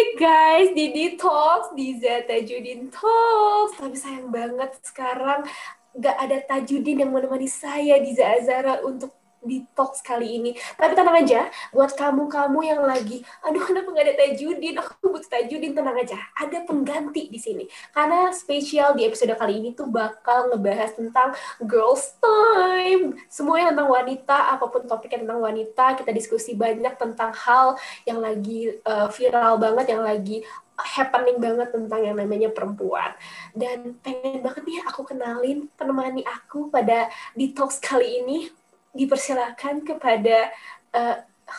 Hai guys, Didi Talks, di Zeta Judin Talks. Tapi sayang banget sekarang gak ada Tajudin yang menemani saya di Zazara untuk di talks kali ini. Tapi tenang aja, buat kamu-kamu yang lagi, aduh kenapa nggak ada tajudin, aku butuh tajudin, tenang aja. Ada pengganti di sini. Karena spesial di episode kali ini tuh bakal ngebahas tentang girls time. Semuanya tentang wanita, apa pun topiknya tentang wanita, kita diskusi banyak tentang hal yang lagi uh, viral banget, yang lagi happening banget tentang yang namanya perempuan. Dan pengen banget nih aku kenalin penemani aku pada talks kali ini dipersilakan kepada uh,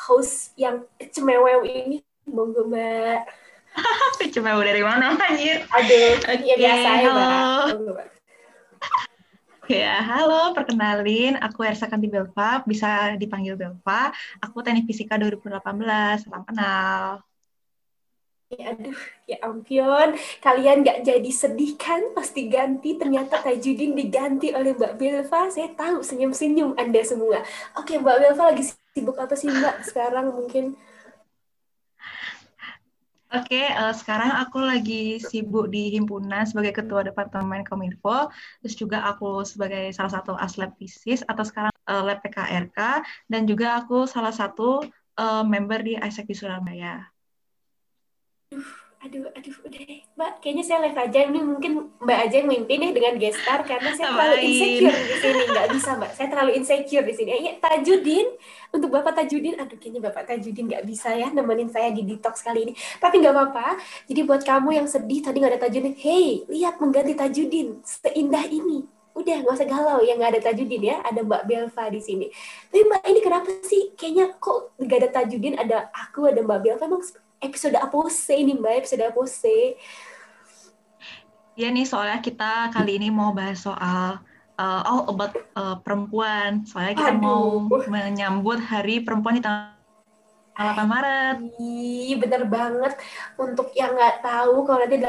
host yang cemewew ini. Monggo, Mbak. cemewew dari mana, anjir? Aduh, okay, ya biasa ya, Mbak. Ya, halo, perkenalin, aku Ersa Kanti Belva, bisa dipanggil Belva. Aku teknik fisika 2018, salam kenal. Ya, aduh, ya ampun. Kalian nggak jadi sedih kan pasti ganti. Ternyata Tajudin diganti oleh Mbak Belva. Saya tahu senyum-senyum Anda semua. Oke, Mbak Belva lagi sibuk apa sih Mbak sekarang mungkin? Oke, uh, sekarang aku lagi sibuk di himpunan sebagai ketua departemen Kominfo, terus juga aku sebagai salah satu aslab fisis atau sekarang uh, lab PKRK, dan juga aku salah satu uh, member di ISEC di Surabaya aduh, aduh, udah deh, Mbak. Kayaknya saya live aja. Ini mungkin Mbak aja yang mimpin deh dengan gestar karena saya terlalu insecure di sini. Nggak bisa, Mbak. Saya terlalu insecure di sini. Ya, Tajudin, untuk Bapak Tajudin, aduh kayaknya Bapak Tajudin nggak bisa ya nemenin saya di detox kali ini. Tapi nggak apa-apa. Jadi buat kamu yang sedih tadi nggak ada Tajudin, hey, lihat mengganti Tajudin. Seindah ini udah nggak usah galau ya nggak ada Tajudin ya ada Mbak Belva di sini tapi Mbak ini kenapa sih kayaknya kok nggak ada Tajudin ada aku ada Mbak Belva emang episode apose ini Mbak, episode apose. Ya nih, soalnya kita kali ini mau bahas soal uh, all about uh, perempuan. Soalnya kita Aduh. mau menyambut Hari Perempuan di tanggal 8 Maret. Iya bener banget. Untuk yang nggak tahu, kalau nanti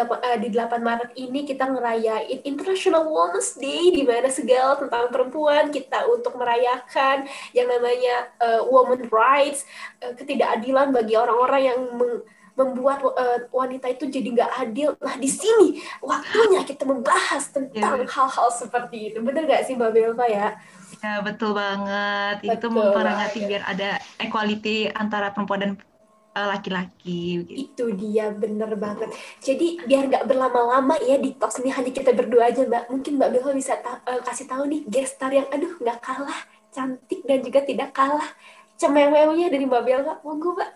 di 8 Maret ini kita ngerayain International Women's Day, di mana segala tentang perempuan kita untuk merayakan yang namanya uh, women rights, uh, ketidakadilan bagi orang-orang yang meng membuat uh, wanita itu jadi nggak adil. Nah di sini waktunya kita membahas tentang iya. hal-hal yeah. seperti itu. Bener nggak sih Mbak Belva ya? Ya betul banget. Betul itu memperingati biar ada equality antara perempuan dan eh, laki-laki. Gitu. Itu dia bener banget. Jadi biar nggak berlama-lama ya di talks ini hanya kita berdua aja mbak. Mungkin mbak Belva bisa ta uh, kasih tahu nih gestar yang aduh nggak kalah cantik dan juga tidak kalah cemewewnya dari mbak Belva. Monggo mbak.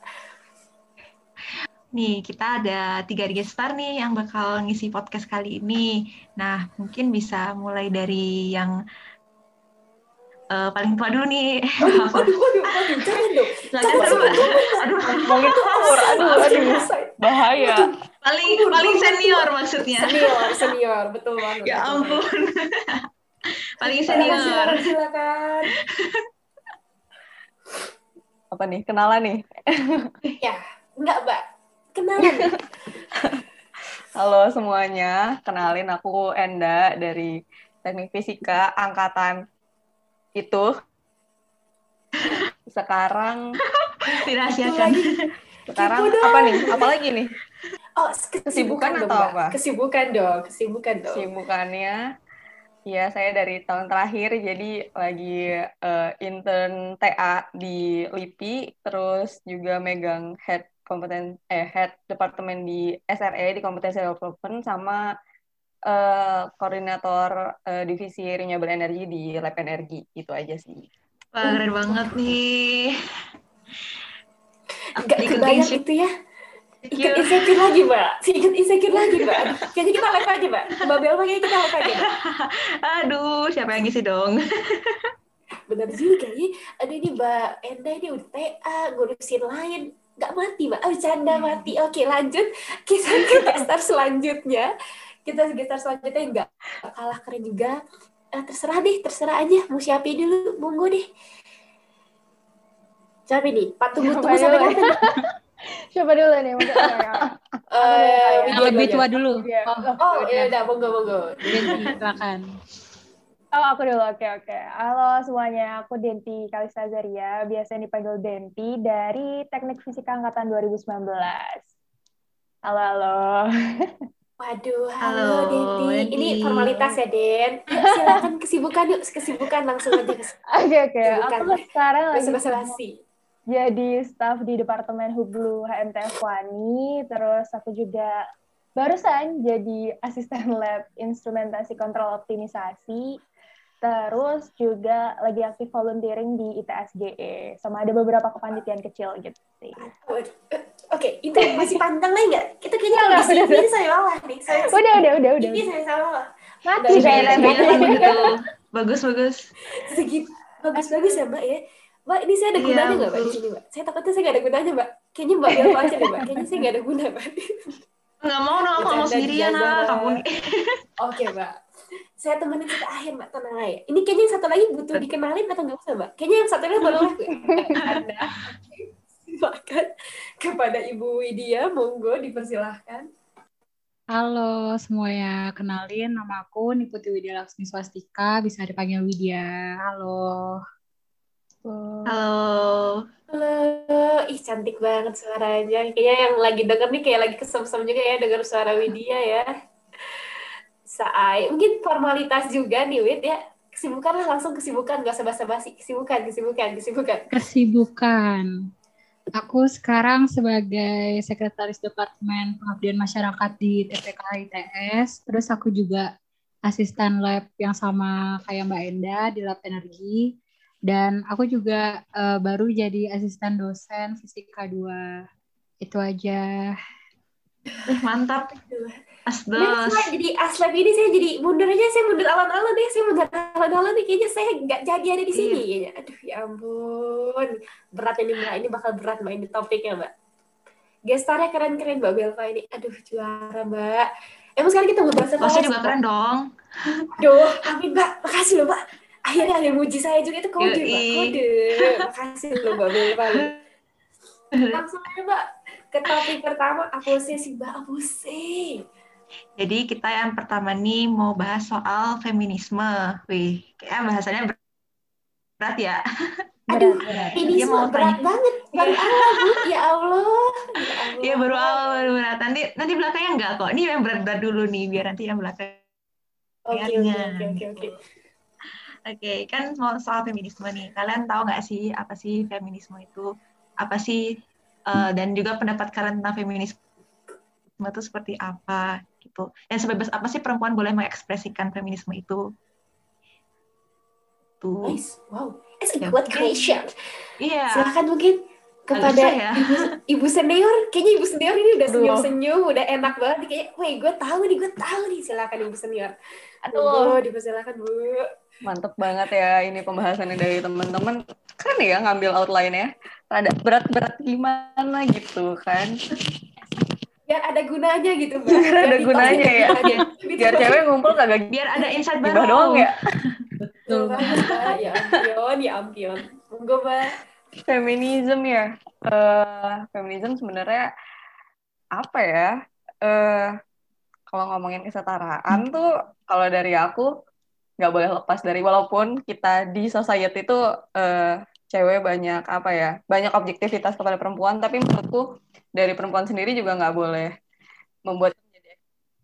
Nih, kita ada tiga gestar nih yang bakal ngisi podcast kali ini. Nah, mungkin bisa mulai dari yang uh, paling tua dulu nih. Aduh, aduh, aduh, aduh, jangan dong. Jangan dulu. Aduh, ngomongin umur, aduh, aduh, bahaya. Paling paling senior maksudnya. Senior, senior, betul banget. Ya ampun. paling senior. Silakan, silakan. Apa nih, kenalan nih? ya, enggak, Mbak. Kenalan. Halo semuanya, kenalin aku Enda dari Teknik Fisika Angkatan itu sekarang dirahasiakan. Sekarang apa nih? Apalagi nih? Oh, kesibukan, kesibukan dong, atau apa? Kesibukan dong, kesibukan dong. Kesibukannya Ya, saya dari tahun terakhir jadi lagi uh, intern TA di LIPI, terus juga megang head kompeten eh head departemen di SRE di kompetensi development sama uh, koordinator uh, divisi renewable energy di Lab Energi itu aja sih. Wah, keren banget nih. Gak kebayang itu ya. Ikut insecure lagi, Mbak. Ikut insecure lagi, Mbak. Kayaknya kita live aja, Mbak. Mbak Belma kayaknya kita live aja, Mbak. Aduh, siapa yang ngisi dong? Bener juga ya. Aduh, ini Mbak Enda ini udah TA, ngurusin lain. Gak mati, Mbak. Oh, canda mati. Oke, lanjut. Kita ke gestar selanjutnya kita gestar selanjutnya nggak kalah keren juga eh, terserah deh terserah aja mau siapa dulu monggo deh siapa nih pak tunggu tunggu sampai kapan siapa dulu nih uh, yang lebih tua dulu iya. oh, oh ya udah monggo monggo silakan Oh, aku dulu. Oke, oke. Halo semuanya. Aku Denti Kalista Zaria, biasa dipanggil Denti dari Teknik Fisika Angkatan 2019. Halo, halo. Waduh, Halo, halo. Ini formalitas ya, Den. Silakan kesibukan yuk, kesibukan langsung aja ke Oke, oke. Bukan. Aku sekarang lagi basa basi. jadi staf di Departemen Hublu HMTF Wani, terus aku juga barusan jadi asisten lab instrumentasi kontrol optimisasi, terus juga lagi aktif volunteering di ITSGE, sama ada beberapa kepanitiaan kecil gitu sih. Oke, itu masih panjang lagi nggak? Kita kayaknya kalau di udah, ini saya bawah nih. Saya, Udah, udah, udah, udah. Ini saya bawah. Mati saya. Bagus, bagus. Segitu bagus-bagus ya, Mbak ya. Mbak, ini saya ada Iya, gunanya nggak, Mbak, di sini, Mbak? Saya takutnya saya nggak ada gunanya, Mbak. Kayaknya Mbak Belva aja deh, Mbak. Kayaknya saya nggak ada guna, Mbak. Nggak mau nggak mau sendirian di ah, kamu. Oke, Mbak. Saya temenin sampai akhir, Mbak. Tenang aja. Ini kayaknya yang satu lagi butuh dikenalin atau nggak usah, Mbak? Kayaknya yang satu lagi boleh aku. Anda. Silakan kepada Ibu Widya, monggo dipersilahkan. Halo semuanya, kenalin nama aku Niputi Widya Laksmi Swastika, bisa dipanggil Widya. Halo. Halo. Halo, ih cantik banget suaranya. Kayaknya yang lagi denger nih kayak lagi kesem-sem juga ya denger suara Widya ya. Saai, mungkin formalitas juga nih Wid ya. Kesibukan lah langsung kesibukan, gak usah basa-basi. Kesibukan, kesibukan, kesibukan. Kesibukan. Aku sekarang sebagai Sekretaris Departemen Pengabdian Masyarakat di TPK ITS, terus aku juga asisten lab yang sama kayak Mbak Enda di Lab Energi, dan aku juga eh, baru jadi asisten dosen Fisika 2. Itu aja. Ih, mantap. Dan Asdos. saya jadi aslab ini saya jadi mundur aja, saya mundur alon-alon deh, saya mundur alon-alon nih, kayaknya saya nggak jadi ada di sini kayaknya. Aduh ya ampun, berat ini mbak, ini bakal berat mbak ini topiknya mbak. Gestarnya keren-keren mbak Belva ini, aduh juara mbak. Emang sekarang kita ngobrol sama Bosnya juga keren dong. Aduh, amin mbak, makasih loh mbak. Akhirnya ada yang muji saya juga itu kode mbak, kode. Makasih loh mbak Belva. Langsung aja mbak ke topik pertama, apresiasi mbak, apresiasi. Jadi kita yang pertama nih mau bahas soal feminisme. Wih, kayak bahasannya ber- berat ya. Aduh, Berat, berat. mau semua berat tanya. banget. Baru awal, Bu. Ya Allah. Ya. Iya baru awal baru berat. Nanti nanti belakangnya enggak kok. Ini yang berat-berat dulu nih biar nanti yang belakang. Oke, oke, oke, oke, kan mau soal feminisme nih. Kalian tahu nggak sih apa sih feminisme itu? Apa sih eh, dan juga pendapat kalian tentang feminisme itu seperti apa gitu. Dan sebebas apa sih perempuan boleh mengekspresikan feminisme itu? Tuh. Nice. Wow. It's a Ya. good question. Iya. Silakan mungkin kepada ya. ibu, ibu senior. Kayaknya ibu senior ini udah senyum-senyum, udah enak banget. nih. Kayaknya, weh, gue tahu nih, gue tahu nih. Silakan ibu senior. Aduh. Dipersilakan, Bu. Mantep banget ya ini pembahasannya dari teman-teman. Keren ya ngambil outline-nya. Rada berat-berat gimana gitu kan. Biar ada gunanya gitu, Mbak. Biar ada gunanya ya. Biar, Biar cewek ngumpul kagak Biar ada insight baru. doang ya. Betul Mbak. Ya ampion, ya ampion. Monggo, Mbak. Feminisme ya. Eh, feminisme sebenarnya apa ya? Eh, kalau ngomongin kesetaraan tuh kalau dari aku nggak boleh lepas dari walaupun kita di society itu eh, cewek banyak apa ya banyak objektivitas kepada perempuan tapi menurutku dari perempuan sendiri juga nggak boleh membuat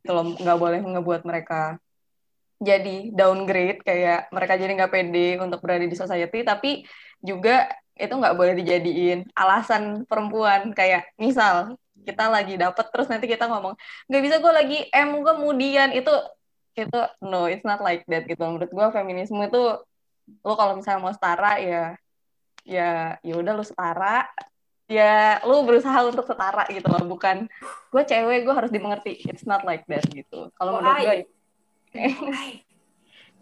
gitu loh, nggak boleh ngebuat mereka jadi downgrade kayak mereka jadi nggak pede untuk berada di society tapi juga itu nggak boleh dijadiin alasan perempuan. Kayak misal kita lagi dapet terus nanti kita ngomong nggak bisa gue lagi em kemudian itu itu no it's not like that gitu. Menurut gue feminisme itu lo kalau misalnya mau setara ya ya ya udah lu setara ya lu berusaha untuk setara gitu loh bukan gue cewek gue harus dimengerti it's not like that gitu kalau menurut gue.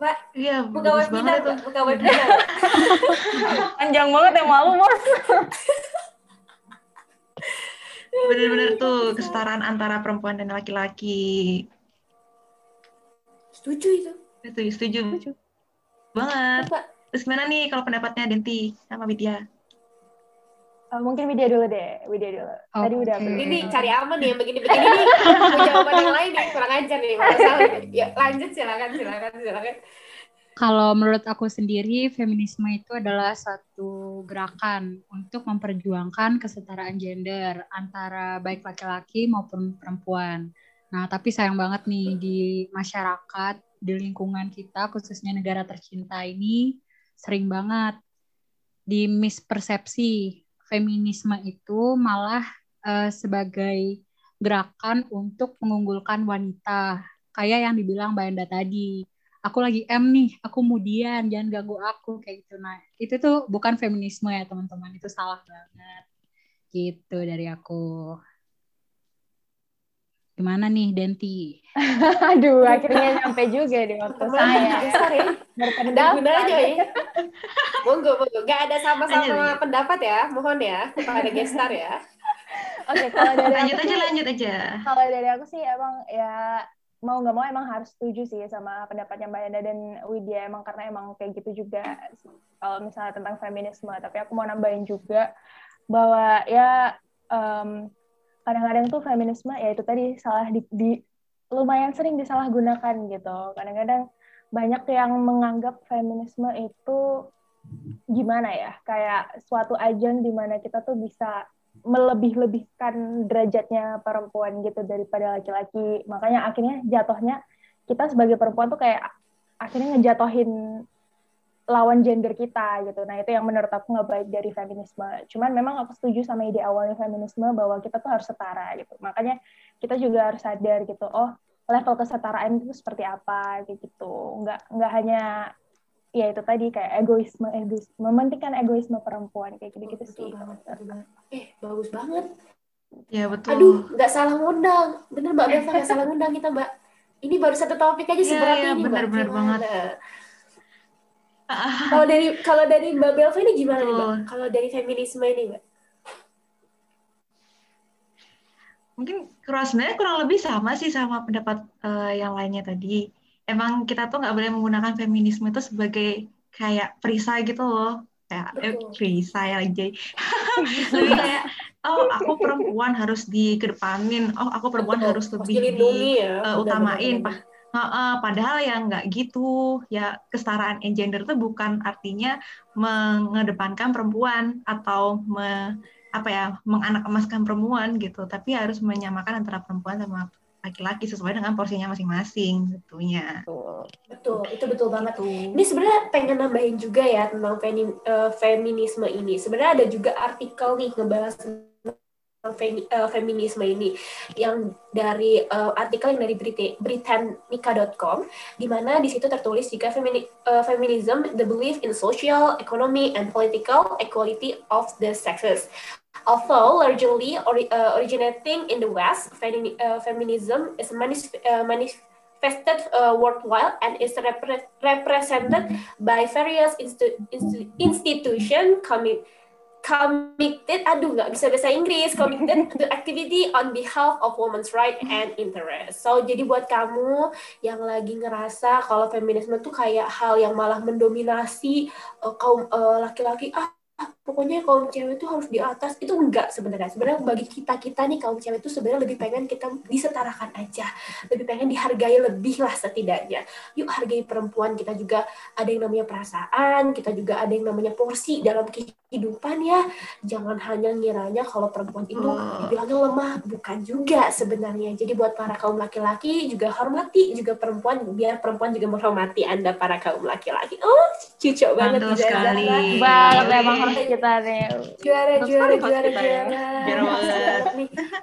Mbak, Iya, buka webinar. Mbak. Buka webinar. panjang banget ya malu bos Bener-bener tuh kesetaraan antara perempuan dan laki-laki. Setuju itu. Setuju, setuju. Banget. Mbak, Terus gimana nih kalau pendapatnya Denti sama Widya? Eh, mungkin Widya dulu deh, Widya dulu. Tadi udah ini cari aman nih yang begini-begini nih. Jawaban yang lain nih, kurang ajar nih. Ya, lanjut silakan, silakan, silakan. Kalau menurut aku sendiri, feminisme itu adalah satu gerakan untuk memperjuangkan kesetaraan gender antara baik laki-laki maupun perempuan. Nah, tapi sayang banget nih di masyarakat, di lingkungan kita, khususnya negara tercinta ini, sering banget di mispersepsi feminisme itu malah uh, sebagai gerakan untuk mengunggulkan wanita. Kayak yang dibilang Mbak Enda tadi aku lagi M nih, aku kemudian jangan ganggu aku kayak gitu. Nah, itu tuh bukan feminisme ya teman-teman, itu salah banget. Gitu dari aku. Gimana nih Denti? Aduh, akhirnya nyampe juga di waktu saya. Ya. Berpendapat aja ya. Monggo, monggo. Gak ada sama-sama pendapat ya, mohon ya kepada gestar ya. Oke, kalau dari lanjut aku aja, sih, lanjut aja. Kalau dari aku sih emang ya mau nggak mau emang harus setuju sih sama pendapatnya Mbak Enda dan Widya emang karena emang kayak gitu juga kalau misalnya tentang feminisme tapi aku mau nambahin juga bahwa ya um, kadang-kadang tuh feminisme ya itu tadi salah di, di lumayan sering disalahgunakan gitu kadang-kadang banyak yang menganggap feminisme itu gimana ya kayak suatu ajang di mana kita tuh bisa melebih-lebihkan derajatnya perempuan gitu daripada laki-laki. Makanya akhirnya jatuhnya kita sebagai perempuan tuh kayak akhirnya ngejatohin lawan gender kita gitu. Nah itu yang menurut aku nggak baik dari feminisme. Cuman memang aku setuju sama ide awalnya feminisme bahwa kita tuh harus setara gitu. Makanya kita juga harus sadar gitu. Oh level kesetaraan itu seperti apa gitu. Nggak nggak hanya ya itu tadi kayak egoisme egoisme mementingkan egoisme perempuan kayak gitu gitu sih banget, eh bagus banget ya betul aduh nggak salah ngundang bener mbak Beva nggak salah ngundang kita mbak ini baru satu topik aja seberat ya, ini bener, mbak bener banget kalau dari kalau dari mbak Belva ini gimana nih mbak? Kalau dari feminisme ini mbak? Mungkin kurang sebenarnya kurang lebih sama sih sama pendapat uh, yang lainnya tadi. Emang kita tuh nggak boleh menggunakan feminisme itu sebagai kayak perisai gitu loh. Kayak eh, perisai lagi lebih kayak oh aku perempuan harus dikedepanin oh aku perempuan Betul. harus lebih diutamain ya. uh, uh, uh, padahal ya nggak gitu ya kesetaraan gender itu bukan artinya mengedepankan perempuan atau me, apa ya menganak emaskan perempuan gitu tapi harus menyamakan antara perempuan sama laki-laki sesuai dengan porsinya masing-masing tentunya. Betul. Betul, itu betul banget. tuh. Ini sebenarnya pengen nambahin juga ya tentang femi, uh, feminisme ini. Sebenarnya ada juga artikel nih ngebahas uh, feminisme ini yang dari uh, artikel yang dari Britannica.com di mana di situ tertulis jika femini, uh, feminism the belief in social, economic and political equality of the sexes. Although largely ori uh, originating in the West, femi uh, feminism is manif uh, manifested uh, worldwide and is repre represented by various institu institu institutions commi committed, aduh nggak bisa bahasa Inggris, committed to activity on behalf of women's right and interest. So jadi buat kamu yang lagi ngerasa kalau feminisme tuh kayak hal yang malah mendominasi uh, kaum laki-laki, uh, ah pokoknya kaum cewek itu harus di atas. Itu enggak sebenarnya. Sebenarnya bagi kita kita nih kaum cewek itu sebenarnya lebih pengen kita disetarakan aja. Lebih pengen dihargai lebih lah setidaknya. Yuk hargai perempuan. Kita juga ada yang namanya perasaan. Kita juga ada yang namanya porsi dalam kehidupan ya. Jangan hanya ngiranya kalau perempuan itu oh. dibilangnya lemah. Bukan juga sebenarnya. Jadi buat para kaum laki-laki juga hormati juga perempuan. Biar perempuan juga menghormati anda para kaum laki-laki. Oh cucok banget sekali. banget memang harus kita nih juara juara juara ya. juara.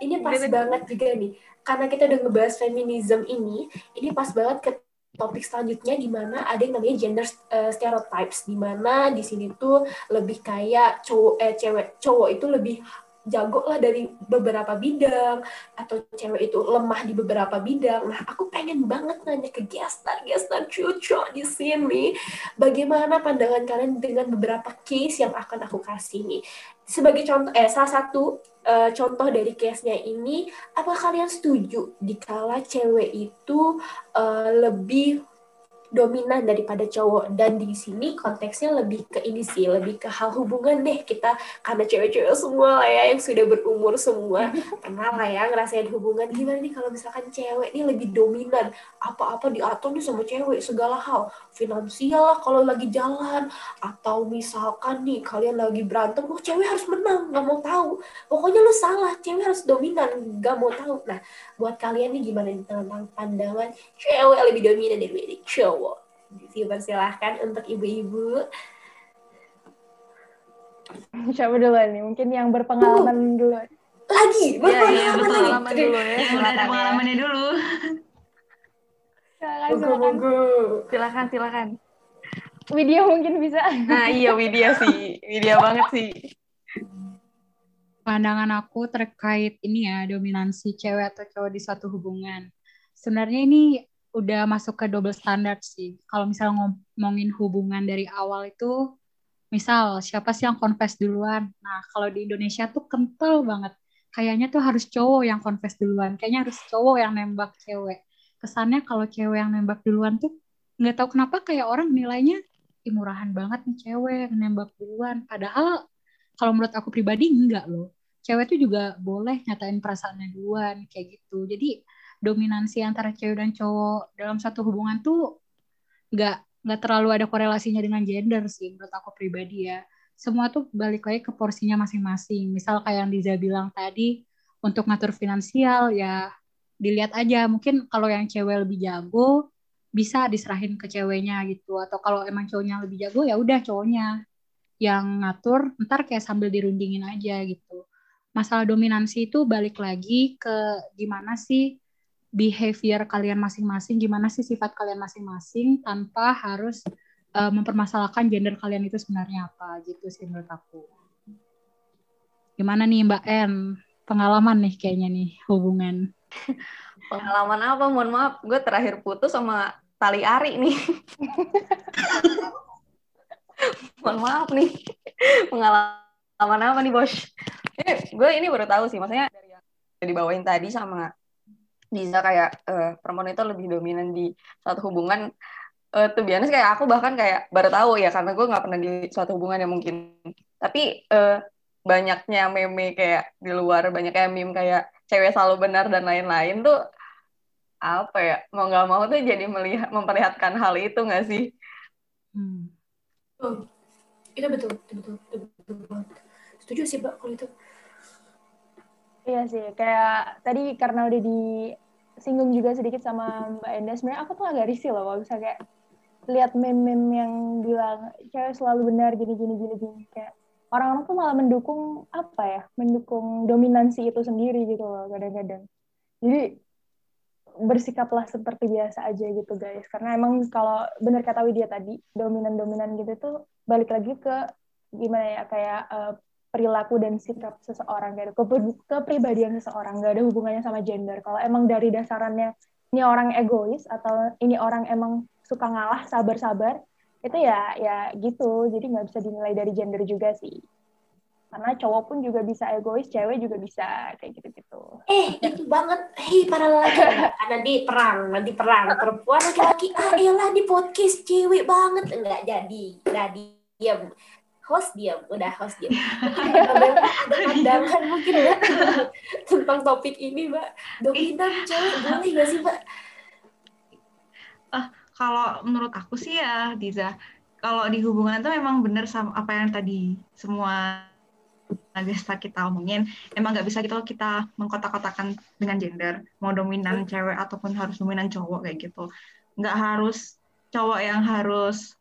Ini pas banget. juga nih. Karena kita udah ngebahas feminisme ini ini pas banget ke topik selanjutnya di mana ada yang namanya gender uh, stereotypes. Di mana di sini tuh lebih kayak cowok eh cewek cowok itu lebih jago lah dari beberapa bidang atau cewek itu lemah di beberapa bidang. Nah, aku pengen banget nanya ke gestar gestar cucu di sini, bagaimana pandangan kalian dengan beberapa case yang akan aku kasih nih. Sebagai contoh, eh salah satu uh, contoh dari case-nya ini, apa kalian setuju dikala cewek itu uh, lebih dominan daripada cowok. Dan di sini konteksnya lebih ke ini sih lebih ke hal hubungan deh kita karena cewek-cewek semua lah ya yang sudah berumur semua. Pernah lah ya ngerasain hubungan gimana nih kalau misalkan cewek ini lebih dominan? Apa-apa diatur nih sama cewek segala hal. Finansial lah kalau lagi jalan. Atau misalkan nih kalian lagi berantem oh cewek harus menang nggak mau tahu. Pokoknya lu salah cewek harus dominan nggak mau tahu. Nah buat kalian nih gimana nih tentang pandangan cewek lebih dominan daripada cowok silahkan untuk ibu-ibu Siapa dulu nih? Mungkin yang berpengalaman dulu. lagi Iya, iya, berpengalaman berpengalaman lagi dulu ya. Yang udah ada ya. pengalamannya dulu. Silakan, silakan. Silakan, silakan. Widya mungkin bisa. Nah, iya Widya sih. Widya banget sih. pandangan aku terkait ini ya dominansi cewek atau cowok di suatu hubungan. Sebenarnya ini udah masuk ke double standard sih. Kalau misal ngomongin hubungan dari awal itu, misal siapa sih yang confess duluan? Nah kalau di Indonesia tuh kental banget. Kayaknya tuh harus cowok yang confess duluan. Kayaknya harus cowok yang nembak cewek. Kesannya kalau cewek yang nembak duluan tuh nggak tahu kenapa kayak orang nilainya "Ih, murahan banget nih cewek nembak duluan. Padahal kalau menurut aku pribadi enggak loh cewek tuh juga boleh nyatain perasaannya duluan kayak gitu jadi dominansi antara cewek dan cowok dalam satu hubungan tuh nggak nggak terlalu ada korelasinya dengan gender sih menurut aku pribadi ya. Semua tuh balik lagi ke porsinya masing-masing. Misal kayak yang Diza bilang tadi untuk ngatur finansial ya dilihat aja. Mungkin kalau yang cewek lebih jago bisa diserahin ke ceweknya gitu. Atau kalau emang cowoknya lebih jago ya udah cowoknya yang ngatur ntar kayak sambil dirundingin aja gitu. Masalah dominansi itu balik lagi ke gimana sih behavior kalian masing-masing, gimana sih sifat kalian masing-masing tanpa harus uh, mempermasalahkan gender kalian itu sebenarnya apa gitu sih menurut aku. Gimana nih Mbak En? Pengalaman nih kayaknya nih hubungan. Pengalaman apa? Mohon maaf, gue terakhir putus sama tali ari nih. Mohon maaf nih. Pengalaman apa nih, Bos? Ini, gue ini baru tahu sih, maksudnya dari yang dibawain tadi sama bisa kayak eh, perempuan itu lebih dominan di suatu hubungan. Eh, tuh biasanya kayak aku bahkan kayak baru tahu ya karena gue nggak pernah di suatu hubungan yang mungkin. Tapi eh, banyaknya meme kayak di luar, banyak kayak meme kayak cewek selalu benar dan lain-lain tuh apa ya mau nggak mau tuh jadi melihat memperlihatkan hal itu nggak sih? Hmm. Oh, itu betul, itu betul, itu betul banget. Setuju sih, Mbak, kalau itu. Iya sih, kayak tadi karena udah disinggung juga sedikit sama Mbak Enda, sebenarnya aku tuh agak risih loh kalau bisa kayak lihat meme-meme yang bilang cewek selalu benar gini gini gini gini. Kayak orang-orang tuh malah mendukung apa ya, mendukung dominansi itu sendiri gitu loh kadang-kadang. Jadi bersikaplah seperti biasa aja gitu guys, karena emang kalau benar kata Widya tadi dominan-dominan gitu tuh balik lagi ke gimana ya kayak uh, perilaku dan sikap seseorang gitu ke kepribadian seseorang gak ada hubungannya sama gender kalau emang dari dasarannya ini orang egois atau ini orang emang suka ngalah sabar-sabar itu ya ya gitu jadi nggak bisa dinilai dari gender juga sih karena cowok pun juga bisa egois cewek juga bisa kayak gitu-gitu Eh, itu banget. Hei, para laki nanti perang, nanti perang. Perempuan, laki-laki. Ah, elah, di podcast cewek banget. Enggak jadi. Enggak diam. Host diam. Udah, host diam. Ada pandangan mungkin ya tentang topik ini, Mbak. Dominan cewek boleh nggak sih, Mbak? Kalau menurut aku sih ya, Diza, kalau di hubungan itu memang benar sama apa yang tadi semua Gesta kita omongin, emang nggak bisa gitu kita mengkotak-kotakan dengan gender, mau dominan cewek ataupun harus dominan cowok kayak gitu. Nggak harus cowok yang harus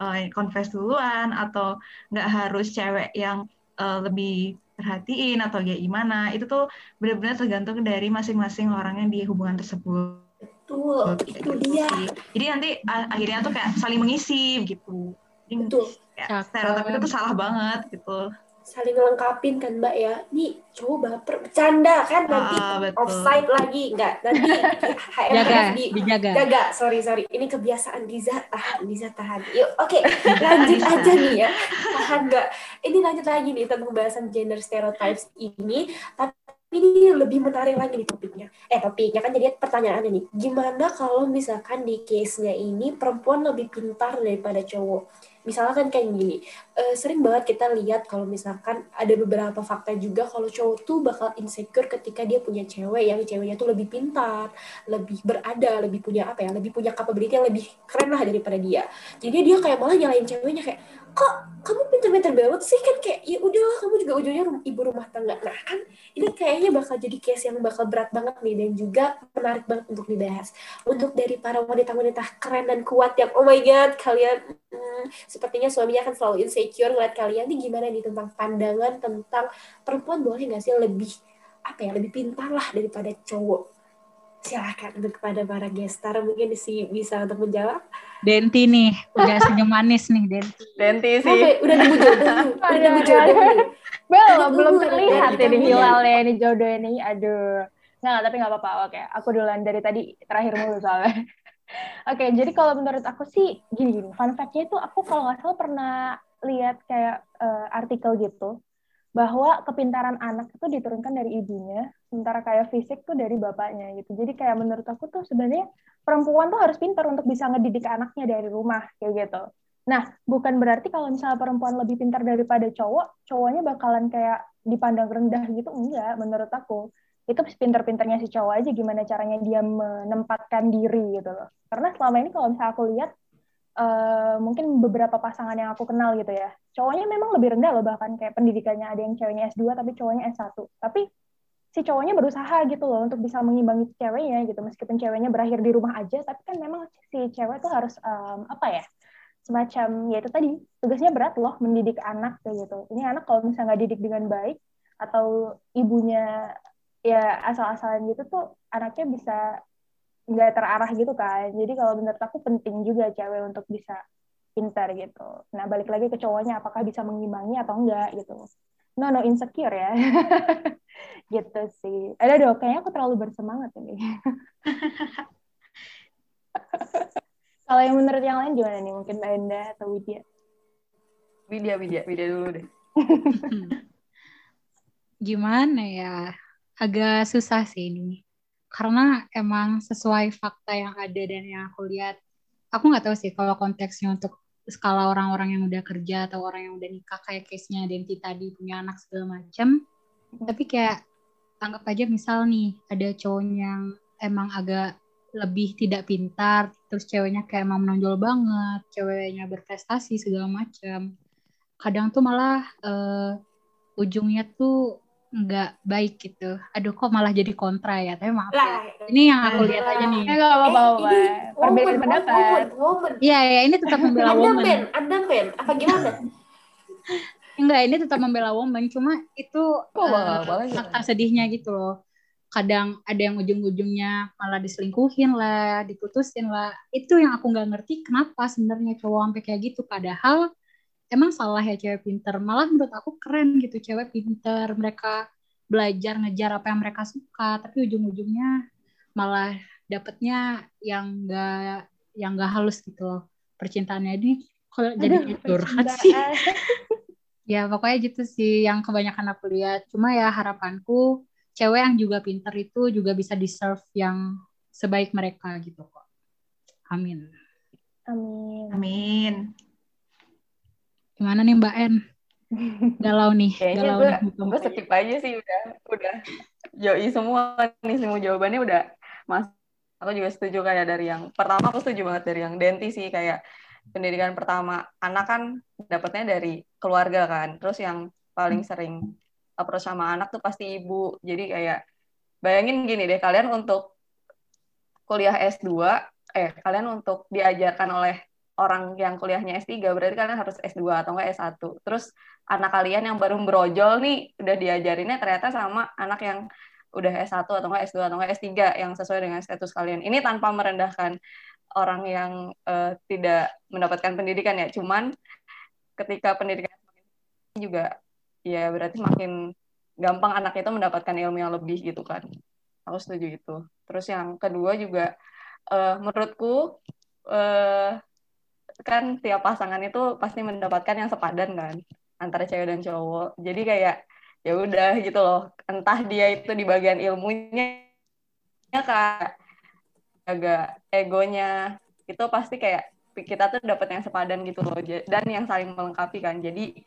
uh, confess duluan atau nggak harus cewek yang uh, lebih perhatiin atau kayak gimana. Itu tuh benar-benar tergantung dari masing-masing orang yang di hubungan tersebut. Betul, itu gitu dia. sih. Jadi nanti akhirnya tuh kayak saling mengisi gitu. Jadi Betul. kayak stereotip itu tuh salah banget gitu. Saling ngelengkapin kan, Mbak ya. Nih, cowok baper. Bercanda kan nanti Ah, betul. offside lagi. Enggak, nanti HM Jaga, di dijaga. Jaga, sorry sorry. Ini kebiasaan Diza tahan, Diza tahan. Yuk, oke, lanjut Bisa. aja nih ya. Tahan nggak? Ini lanjut lagi nih tentang pembahasan gender stereotypes ini. Tapi ini lebih menarik lagi nih topiknya. Eh topiknya kan jadi pertanyaannya nih, gimana kalau misalkan di case-nya ini perempuan lebih pintar daripada cowok? Misalnya kan kayak gini, uh, sering banget kita lihat kalau misalkan ada beberapa fakta juga kalau cowok tuh bakal insecure ketika dia punya cewek yang ceweknya tuh lebih pintar, lebih berada, lebih punya apa ya, lebih punya capability yang lebih keren lah daripada dia. Jadi dia kayak malah nyalain ceweknya kayak, kok kamu pinter-pinter banget sih? Kan kayak ya udahlah kamu juga ujungnya ibu rumah tangga. Nah kan ini kayaknya bakal jadi case yang bakal berat banget nih dan juga menarik banget untuk dibahas. Untuk dari para wanita-wanita keren dan kuat yang oh my god kalian hmm, sepertinya suaminya akan selalu insecure ngeliat kalian nih gimana nih tentang pandangan tentang perempuan boleh nggak sih lebih apa ya lebih pintar lah daripada cowok silakan untuk kepada para gestar mungkin sih bisa untuk menjawab Denti nih, udah senyum manis nih Denti. Denti sih. Oke, udah nemu jodoh Udah nemu jodoh. Belum, belum terlihat ini hilalnya ini jodoh ini. Aduh. Nggak, tapi nggak apa-apa. Oke, aku duluan dari tadi terakhir mulu soalnya. Oke, jadi kalau menurut aku sih gini-gini. Fun fact-nya itu aku kalau nggak salah pernah lihat kayak uh, artikel gitu bahwa kepintaran anak itu diturunkan dari ibunya, sementara kayak fisik tuh dari bapaknya gitu. Jadi kayak menurut aku tuh sebenarnya perempuan tuh harus pintar untuk bisa ngedidik anaknya dari rumah kayak gitu. Nah, bukan berarti kalau misalnya perempuan lebih pintar daripada cowok, cowoknya bakalan kayak dipandang rendah gitu, enggak menurut aku. Itu pintar-pintarnya si cowok aja gimana caranya dia menempatkan diri gitu loh. Karena selama ini kalau misalnya aku lihat uh, mungkin beberapa pasangan yang aku kenal gitu ya, cowoknya memang lebih rendah loh bahkan kayak pendidikannya ada yang ceweknya S2 tapi cowoknya S1 tapi si cowoknya berusaha gitu loh untuk bisa mengimbangi ceweknya gitu meskipun ceweknya berakhir di rumah aja tapi kan memang si cewek tuh harus um, apa ya semacam ya itu tadi tugasnya berat loh mendidik anak kayak gitu ini anak kalau misalnya nggak didik dengan baik atau ibunya ya asal-asalan gitu tuh anaknya bisa nggak terarah gitu kan jadi kalau menurut aku penting juga cewek untuk bisa pintar gitu. Nah, balik lagi ke cowoknya apakah bisa mengimbangi atau enggak gitu. No, no insecure ya. gitu sih. Ada dong, kayaknya aku terlalu bersemangat ini. Kalau yang menurut yang lain gimana nih? Mungkin Mbak Enda atau Widya? Widya, Widya, Widya dulu deh. gimana ya? Agak susah sih ini. Karena emang sesuai fakta yang ada dan yang aku lihat aku nggak tahu sih kalau konteksnya untuk skala orang-orang yang udah kerja atau orang yang udah nikah kayak case-nya Denti tadi punya anak segala macam tapi kayak anggap aja misal nih ada cowok yang emang agak lebih tidak pintar terus ceweknya kayak emang menonjol banget ceweknya berprestasi segala macam kadang tuh malah uh, ujungnya tuh nggak baik gitu. Aduh kok malah jadi kontra ya. Tapi maaf ya. Ini yang aku lihat aja nih. Ya nggak apa-apa. Eh, Perbedaan pendapat. Iya ya ini tetap membela woman. Ada pen, ada pen. Apa gimana? Enggak, ini tetap membela woman. Cuma itu oh, uh, fakta sedihnya gitu loh. Kadang ada yang ujung-ujungnya malah diselingkuhin lah, diputusin lah. Itu yang aku nggak ngerti kenapa sebenarnya cowok sampai kayak gitu. Padahal emang salah ya cewek pinter? Malah menurut aku keren gitu cewek pinter. Mereka belajar ngejar apa yang mereka suka tapi ujung-ujungnya malah dapetnya yang enggak yang enggak halus gitu loh. Percintaannya ini kalau jadi curhat sih? Ya pokoknya gitu sih yang kebanyakan aku lihat. Cuma ya harapanku cewek yang juga pinter itu juga bisa deserve yang sebaik mereka gitu kok. Amin. Amin. Amin Gimana nih Mbak En? Galau nih. Kayaknya galau gue, gue skip aja sih udah. Udah joi semua nih semua jawabannya udah mas. Aku juga setuju kayak dari yang pertama aku setuju banget dari yang Denti sih kayak pendidikan pertama anak kan dapatnya dari keluarga kan. Terus yang paling sering approach sama anak tuh pasti ibu. Jadi kayak bayangin gini deh kalian untuk kuliah S2 eh kalian untuk diajarkan oleh orang yang kuliahnya S3 berarti kalian harus S2 atau enggak S1. Terus anak kalian yang baru brojol nih udah diajarinnya ternyata sama anak yang udah S1 atau enggak S2 atau enggak S3 yang sesuai dengan status kalian. Ini tanpa merendahkan orang yang uh, tidak mendapatkan pendidikan ya. Cuman ketika pendidikan juga ya berarti makin gampang anak itu mendapatkan ilmu yang lebih gitu kan. Aku setuju itu. Terus yang kedua juga uh, menurutku uh, kan tiap pasangan itu pasti mendapatkan yang sepadan kan antara cewek dan cowok. Jadi kayak ya udah gitu loh. Entah dia itu di bagian ilmunya ya kak. Agak egonya. Itu pasti kayak kita tuh dapat yang sepadan gitu loh. Dan yang saling melengkapi kan. Jadi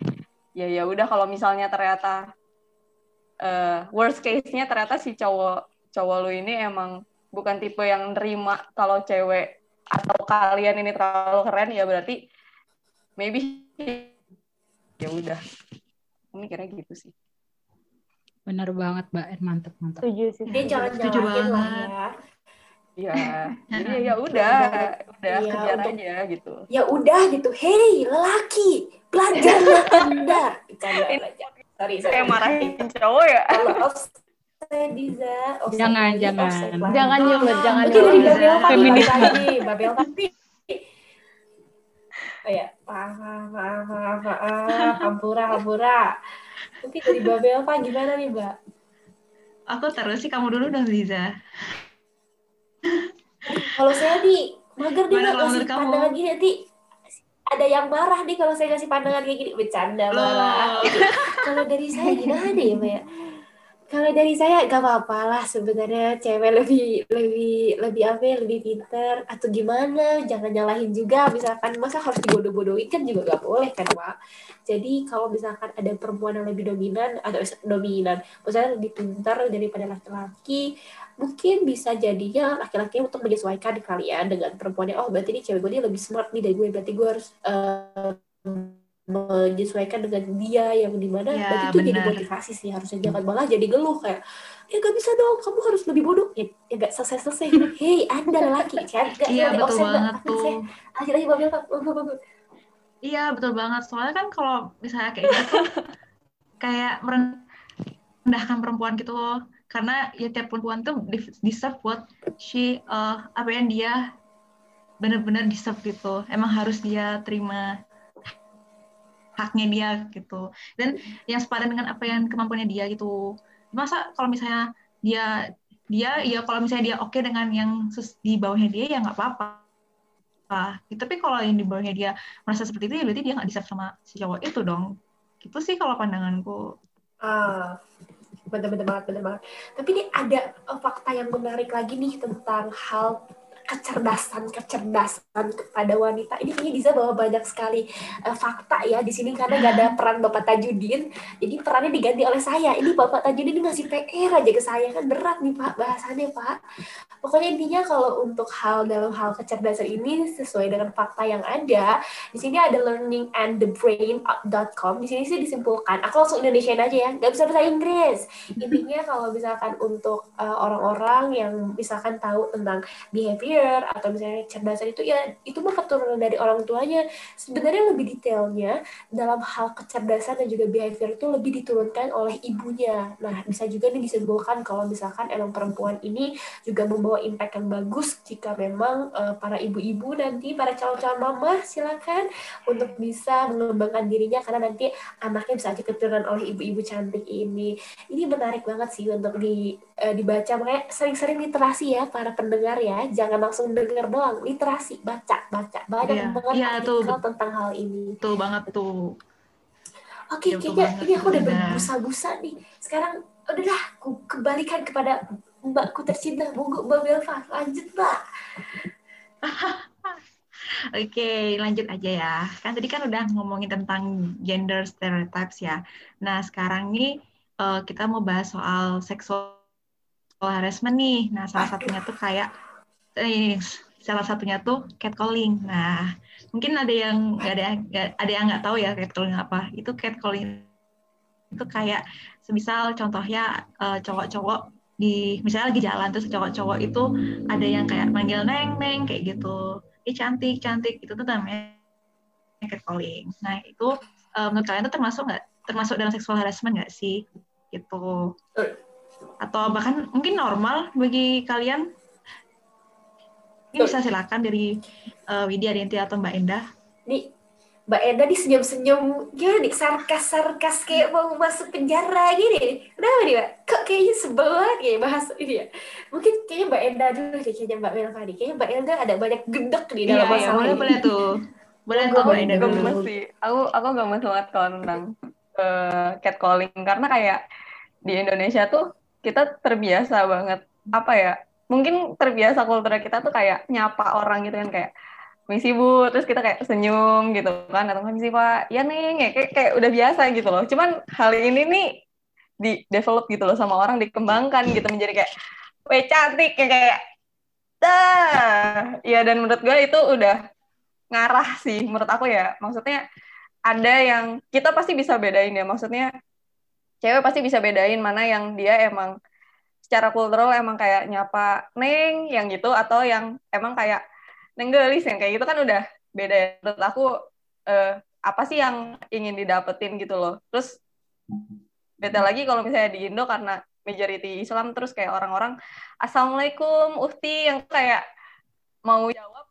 ya ya udah kalau misalnya ternyata uh, worst case-nya ternyata si cowok cowok lu ini emang bukan tipe yang nerima kalau cewek atau kalian ini terlalu keren ya berarti maybe ya udah mikirnya gitu sih benar banget mbak mantep mantep setuju sih dia jangan jalanin lah ya Iya, jadi ya udah, udah iya, kejar untuk, aja gitu. Ya udah gitu, hei laki, belajarlah anda. Bercanda, belajar. Sorry. Kayak marahin cowok ya. Kalau Diza, oh, jangan, jangan. Jangan nyulut, jangan nyulut. Mungkin dari Babel Feminisme. Lagi, Babel tapi Oh ya, maaf, maaf, maaf, maaf, hampura, hampura. Mungkin dari Babel Pak gimana nih, Mbak? Aku terus sih kamu dulu dong, Liza. Kalau saya di mager dia nggak kasih pandangan gini nanti ada yang marah nih kalau saya kasih pandangan kayak gini bercanda marah. kalau dari saya gimana ya Mbak ya? Kalau dari saya gak apa-apa lah sebenarnya cewek lebih lebih lebih apa ya lebih pinter atau gimana jangan nyalahin juga. Misalkan masa harus dibodoh-bodohin kan juga gak boleh kan pak? Jadi kalau misalkan ada perempuan yang lebih dominan atau dominan misalnya lebih pintar daripada laki-laki mungkin bisa jadinya laki-laki untuk menyesuaikan kalian dengan perempuannya oh berarti ini cewek gue dia lebih smart nih dari gue berarti gue harus uh, menyesuaikan dengan dia yang di mana ya, berarti itu bener. jadi motivasi sih harusnya. Jangan malah jadi geluh kayak ya gak bisa dong kamu harus lebih bodoh. Ya, ya gak selesai selesai hei anda laki kan gak iya betul banget tuh. Akhirnya iya betul banget. Soalnya kan kalau misalnya kayak gitu kayak merendahkan perempuan gitu loh. Karena ya tiap perempuan tuh deserve buat she uh, apa yang dia benar-benar deserve gitu. Emang harus dia terima haknya dia gitu. Dan yang sepadan dengan apa yang kemampuannya dia gitu. Masa kalau misalnya dia dia ya kalau misalnya dia oke okay dengan yang di bawahnya dia ya nggak apa-apa. Tapi kalau yang di bawahnya dia merasa seperti itu ya berarti dia nggak deserve sama si cowok itu dong. Gitu sih kalau pandanganku. Ah bener-bener banget bener banget. Tapi ini ada fakta yang menarik lagi nih tentang hal kecerdasan kecerdasan kepada wanita. Ini kayaknya bisa bawa banyak sekali uh, fakta ya di sini karena gak ada peran Bapak Tajudin. Jadi perannya diganti oleh saya. Ini Bapak Tajudin ngasih PR aja ke saya kan berat nih Pak bahasannya Pak. Pokoknya intinya kalau untuk hal dalam hal kecerdasan ini sesuai dengan fakta yang ada di sini ada learning and the brain.com di sini sih disimpulkan. Aku langsung Indonesia aja ya. Nggak bisa bahasa Inggris. Intinya kalau misalkan untuk uh, orang-orang yang misalkan tahu tentang behavior behavior atau misalnya cerdasan itu ya itu mah keturunan dari orang tuanya. Sebenarnya lebih detailnya dalam hal kecerdasan dan juga behavior itu lebih diturunkan oleh ibunya. Nah bisa juga nih disimpulkan kalau misalkan emang perempuan ini juga membawa impact yang bagus jika memang uh, para ibu-ibu nanti para calon-calon mama silakan untuk bisa mengembangkan dirinya karena nanti anaknya bisa aja keturunan oleh ibu-ibu cantik ini. Ini menarik banget sih untuk di uh, dibaca. Makanya sering-sering literasi ya para pendengar ya. Jangan langsung dengar doang literasi baca baca banyak yeah. banget yeah, artikel tuh. tentang hal ini tuh banget tuh oke okay, ya, kayaknya ini aku udah berbusa-busa nih sekarang udahlah aku kembalikan kepada mbakku tercinta Monggo Mbak Belva lanjut mbak Oke, lanjut aja ya. Kan tadi kan udah ngomongin tentang gender stereotypes ya. Nah, sekarang nih uh, kita mau bahas soal seksual harassment nih. Nah, salah satunya tuh kayak eh, salah satunya tuh catcalling. Nah, mungkin ada yang nggak ada gak, ada yang nggak tahu ya catcalling apa. Itu catcalling itu kayak semisal contohnya uh, cowok-cowok di misalnya lagi jalan terus cowok-cowok itu ada yang kayak manggil neng neng kayak gitu. Ih cantik cantik itu tuh namanya catcalling. Nah itu uh, menurut kalian itu termasuk nggak termasuk dalam seksual harassment nggak sih? Gitu. Atau bahkan mungkin normal bagi kalian ini bisa silakan dari uh, Widya Adinti atau Mbak Endah. Nih, Mbak Endah di senyum-senyum gimana nih sarkas-sarkas kayak mau masuk penjara gini. Kenapa nih Mbak? Kok kayaknya sebel banget ya bahas ini ya. Mungkin kayaknya Mbak Endah dulu deh kayaknya Mbak Melva nih. Kayaknya Mbak Endah ada banyak gedek nih dalam iya, masalah iya, boleh, Boleh tuh. Boleh tuh Mbak Endah dulu. Aku, aku gak banget kalau tentang uh, catcalling karena kayak di Indonesia tuh kita terbiasa banget apa ya mungkin terbiasa kultur kita tuh kayak nyapa orang gitu kan kayak misi bu terus kita kayak senyum gitu kan atau misi pak. Ya ya kayak, kayak udah biasa gitu loh. Cuman hal ini nih di develop gitu loh sama orang dikembangkan gitu menjadi kayak we cantik kayak kayak dah. Ya dan menurut gue itu udah ngarah sih menurut aku ya. Maksudnya ada yang kita pasti bisa bedain ya maksudnya cewek pasti bisa bedain mana yang dia emang secara kultural emang kayak nyapa neng yang gitu atau yang emang kayak neng gelis yang kayak gitu kan udah beda ya. menurut aku eh, apa sih yang ingin didapetin gitu loh. Terus beda lagi kalau misalnya di Indo karena majority Islam terus kayak orang-orang assalamualaikum uhti yang kayak mau jawab.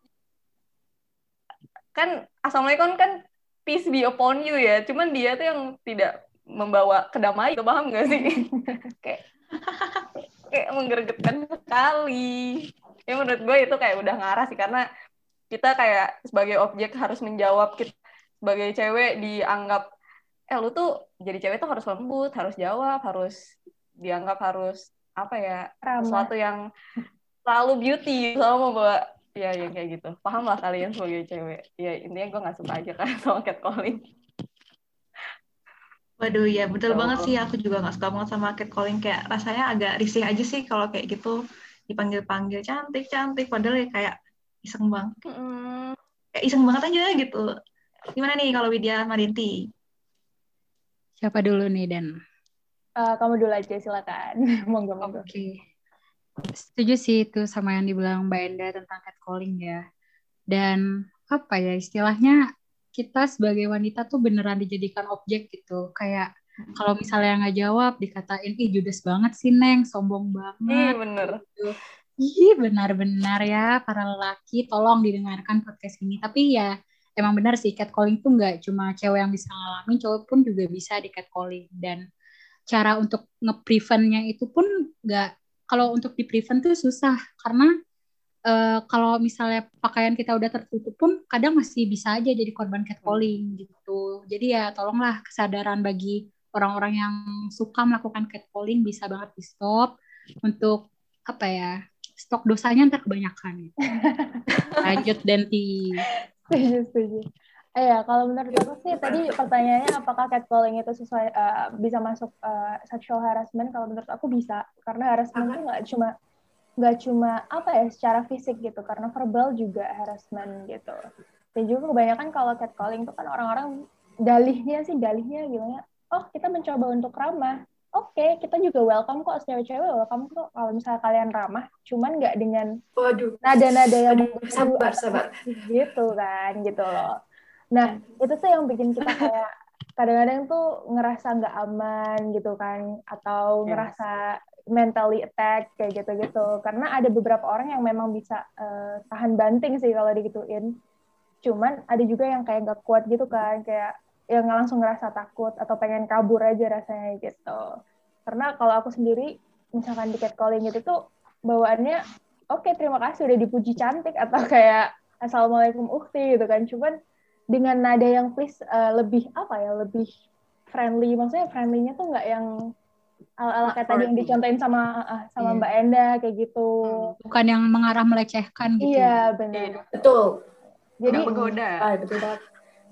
Kan assalamualaikum kan peace be upon you ya. Cuman dia tuh yang tidak membawa kedamaian paham gak sih? Kayak kayak menggeregetkan sekali. Ya menurut gue itu kayak udah ngarah sih karena kita kayak sebagai objek harus menjawab kita sebagai cewek dianggap eh lu tuh jadi cewek tuh harus lembut harus jawab harus dianggap harus apa ya Ramah. sesuatu yang selalu beauty. Selalu membawa ya yang kayak gitu. Paham lah kalian sebagai cewek. Ya intinya gue nggak suka aja kan sama catcalling Waduh ya betul banget sih. Aku juga nggak suka banget sama catcalling kayak rasanya agak risih aja sih kalau kayak gitu. Dipanggil-panggil cantik cantik. Padahal ya kayak iseng banget mm. kayak iseng banget aja gitu. Gimana nih kalau Widya Marinti siapa dulu nih Dan? Uh, kamu dulu aja silakan. Monggo monggo. Oke. Okay. setuju sih itu sama yang dibilang Mbak Enda tentang catcalling ya. Dan apa ya istilahnya kita sebagai wanita tuh beneran dijadikan objek gitu. Kayak hmm. kalau misalnya nggak jawab dikatain ih judes banget sih neng sombong banget. Iya bener. Gitu. Ih benar-benar ya para lelaki tolong didengarkan podcast ini. Tapi ya emang benar sih catcalling tuh nggak cuma cewek yang bisa ngalamin cowok pun juga bisa di catcalling dan cara untuk nge-preventnya itu pun nggak kalau untuk di prevent tuh susah. Karena uh, kalau misalnya pakaian kita udah tertutup pun kadang masih bisa aja jadi korban catcalling gitu. Jadi ya tolonglah kesadaran bagi orang-orang yang suka melakukan catcalling bisa banget di stop untuk apa ya stok dosanya ntar kebanyakan. Lanjut Denti. Setuju, setuju. Eh ya, kalau menurut aku sih tadi pertanyaannya apakah catcalling itu sesuai uh, bisa masuk uh, sexual harassment? Kalau menurut aku bisa, karena harassment itu nggak cuma nggak cuma apa ya secara fisik gitu karena verbal juga harassment gitu. Dan juga kebanyakan kalau catcalling itu kan orang-orang dalihnya sih dalihnya gimana oh kita mencoba untuk ramah. Oke okay, kita juga welcome kok cewek-cewek welcome kok kalau misalnya kalian ramah cuman nggak dengan waduh. nada-nada yang sabar sabar. gitu kan gitu loh. Nah itu tuh yang bikin kita kayak kadang-kadang tuh ngerasa nggak aman gitu kan atau yes. ngerasa mentally attack kayak gitu-gitu. Karena ada beberapa orang yang memang bisa uh, tahan banting sih kalau digituin. Cuman ada juga yang kayak gak kuat gitu kan kayak yang langsung ngerasa takut atau pengen kabur aja rasanya gitu. Karena kalau aku sendiri misalkan di catcalling gitu tuh bawaannya oke okay, terima kasih udah dipuji cantik atau kayak assalamualaikum ukti gitu kan. Cuman dengan nada yang please uh, lebih apa ya lebih friendly maksudnya friendlynya tuh nggak yang ala-ala kayak tadi yang dicontohin sama uh, sama yeah. Mbak Enda kayak gitu. Hmm. Bukan yang mengarah melecehkan gitu. Iya, benar. Betul. Jadi menggoda. Ah, betul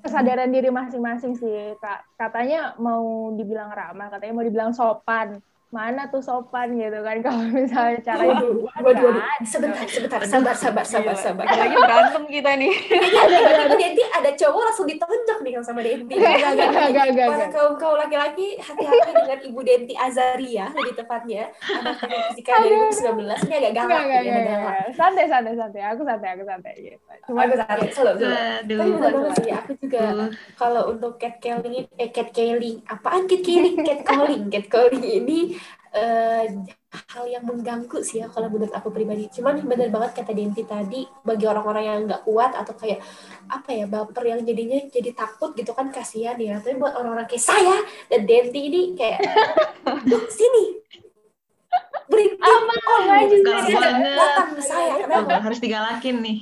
Kesadaran diri masing-masing sih, Kak. Katanya mau dibilang ramah, katanya mau dibilang sopan mana tuh sopan? gitu kan. Kalau misalnya cara itu waduh, waduh, sebentar sebentar sabar sabar sabar sabar. Lagi berantem kita nih. Ada Denti ada cowok langsung ditonjok nih sama Denti. Gak gak gak gak kaum kaum laki-laki hati-hati dengan Ibu Denti Azaria lebih tepatnya. Anak fisika 2019 ini agak galak gak, gak, gak, santai santai santai. Aku santai aku santai. Gitu cuma aku santai. Selalu tapi benar sih aku juga kalau untuk cat calling eh cat calling apaan cat calling cat calling cat calling ini uh, hal yang mengganggu sih ya kalau menurut aku pribadi. Cuman bener banget kata Denti tadi bagi orang-orang yang nggak kuat atau kayak apa ya baper yang jadinya jadi takut gitu kan kasihan ya. Tapi buat orang-orang kayak saya dan Denti ini kayak sini. Beri apa oh, datang ke saya. Kenapa? harus digalakin nih.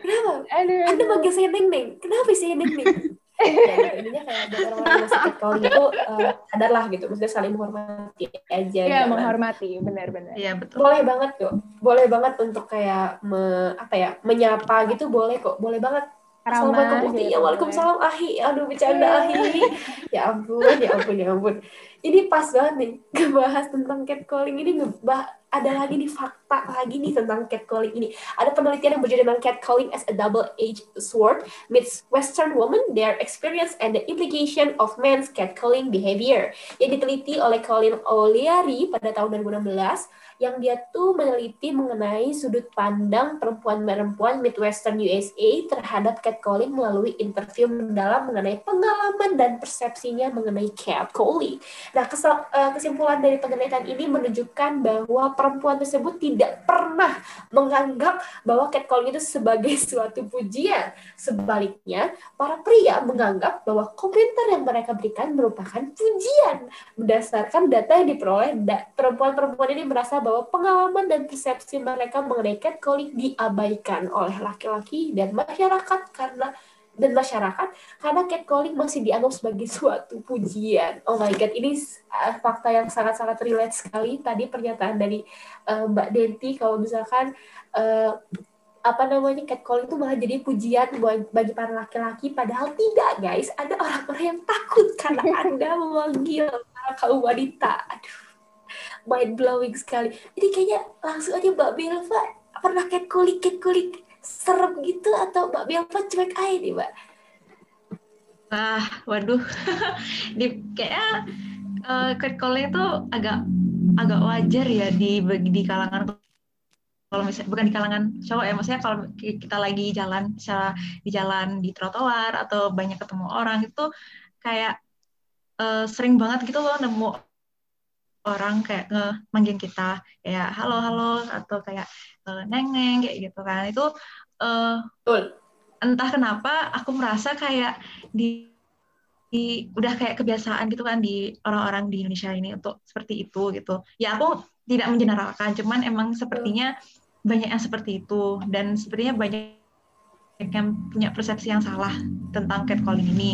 Kenapa? Aduh, anda manggil saya neng neng. Kenapa saya neng neng dan intinya kayak buat orang-orang yang masih catcalling itu uh, sadar lah gitu maksudnya saling menghormati aja Iya, jangan- menghormati, benar-benar. Iya betul. boleh banget kok boleh banget untuk kayak me, apa ya menyapa gitu boleh kok boleh banget Assalamualaikum Ramah gitu, Ya, Waalaikumsalam Ahi. Aduh, bercanda Ahi. Ya ampun, ya ampun, ya ampun. Ini pas banget nih ngebahas tentang catcalling ini ngebah ada lagi nih fakta lagi nih tentang catcalling ini. Ada penelitian yang berjudul tentang catcalling as a double-edged sword meets Western women, their experience and the implication of men's catcalling behavior. Yang diteliti oleh Colin O'Leary pada tahun 2016 yang dia tuh meneliti mengenai sudut pandang perempuan-perempuan Midwestern USA terhadap catcalling melalui interview mendalam mengenai pengalaman dan persepsinya mengenai catcalling. Nah, eh, kesimpulan dari penelitian ini menunjukkan bahwa perempuan tersebut tidak pernah menganggap bahwa catcalling itu sebagai suatu pujian. Sebaliknya, para pria menganggap bahwa komentar yang mereka berikan merupakan pujian. Berdasarkan data yang diperoleh, perempuan-perempuan ini merasa bahwa pengalaman dan persepsi mereka mengenai catcalling diabaikan oleh laki-laki dan masyarakat karena dan masyarakat karena catcalling masih dianggap sebagai suatu pujian. Oh my god, ini uh, fakta yang sangat-sangat relate sekali. Tadi pernyataan dari uh, Mbak Denti kalau misalkan uh, apa namanya catcalling itu malah jadi pujian buat bagi para laki-laki. Padahal tidak guys. Ada orang-orang yang takut karena anda memanggil para kaum wanita. Aduh mind blowing sekali. Jadi kayaknya langsung aja Mbak Belva pernah catcalling catcalling serem gitu atau Mbak Belva cuek aja nih Mbak Ah, waduh. di kayaknya uh, catcalling itu agak agak wajar ya di di kalangan kalau misalnya bukan di kalangan cowok ya maksudnya kalau ki- kita lagi jalan misalnya di jalan di trotoar atau banyak ketemu orang itu kayak eh, sering banget gitu loh nemu orang kayak nge manggil kita kayak halo halo atau kayak eh, neng neng kayak gitu kan itu Betul. entah kenapa aku merasa kayak di, di- udah kayak kebiasaan gitu kan di orang-orang di Indonesia ini untuk seperti itu gitu. Ya aku tidak mengeneralkan, cuman emang sepertinya banyak yang seperti itu dan sepertinya banyak yang punya persepsi yang salah tentang catcalling ini.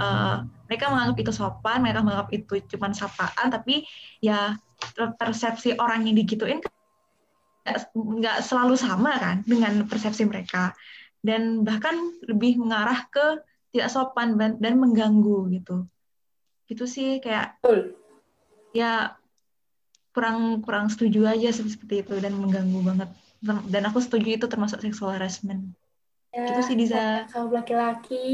Eh, mereka menganggap itu sopan, mereka menganggap itu cuman sapaan, tapi ya persepsi orang yang digituin nggak- selalu sama kan dengan persepsi mereka dan bahkan lebih mengarah ke tidak sopan dan, mengganggu gitu. Itu sih kayak Betul. ya kurang kurang setuju aja seperti itu dan mengganggu banget. Dan aku setuju itu termasuk sexual harassment. Ya, Gitu sih Diza. kaum laki-laki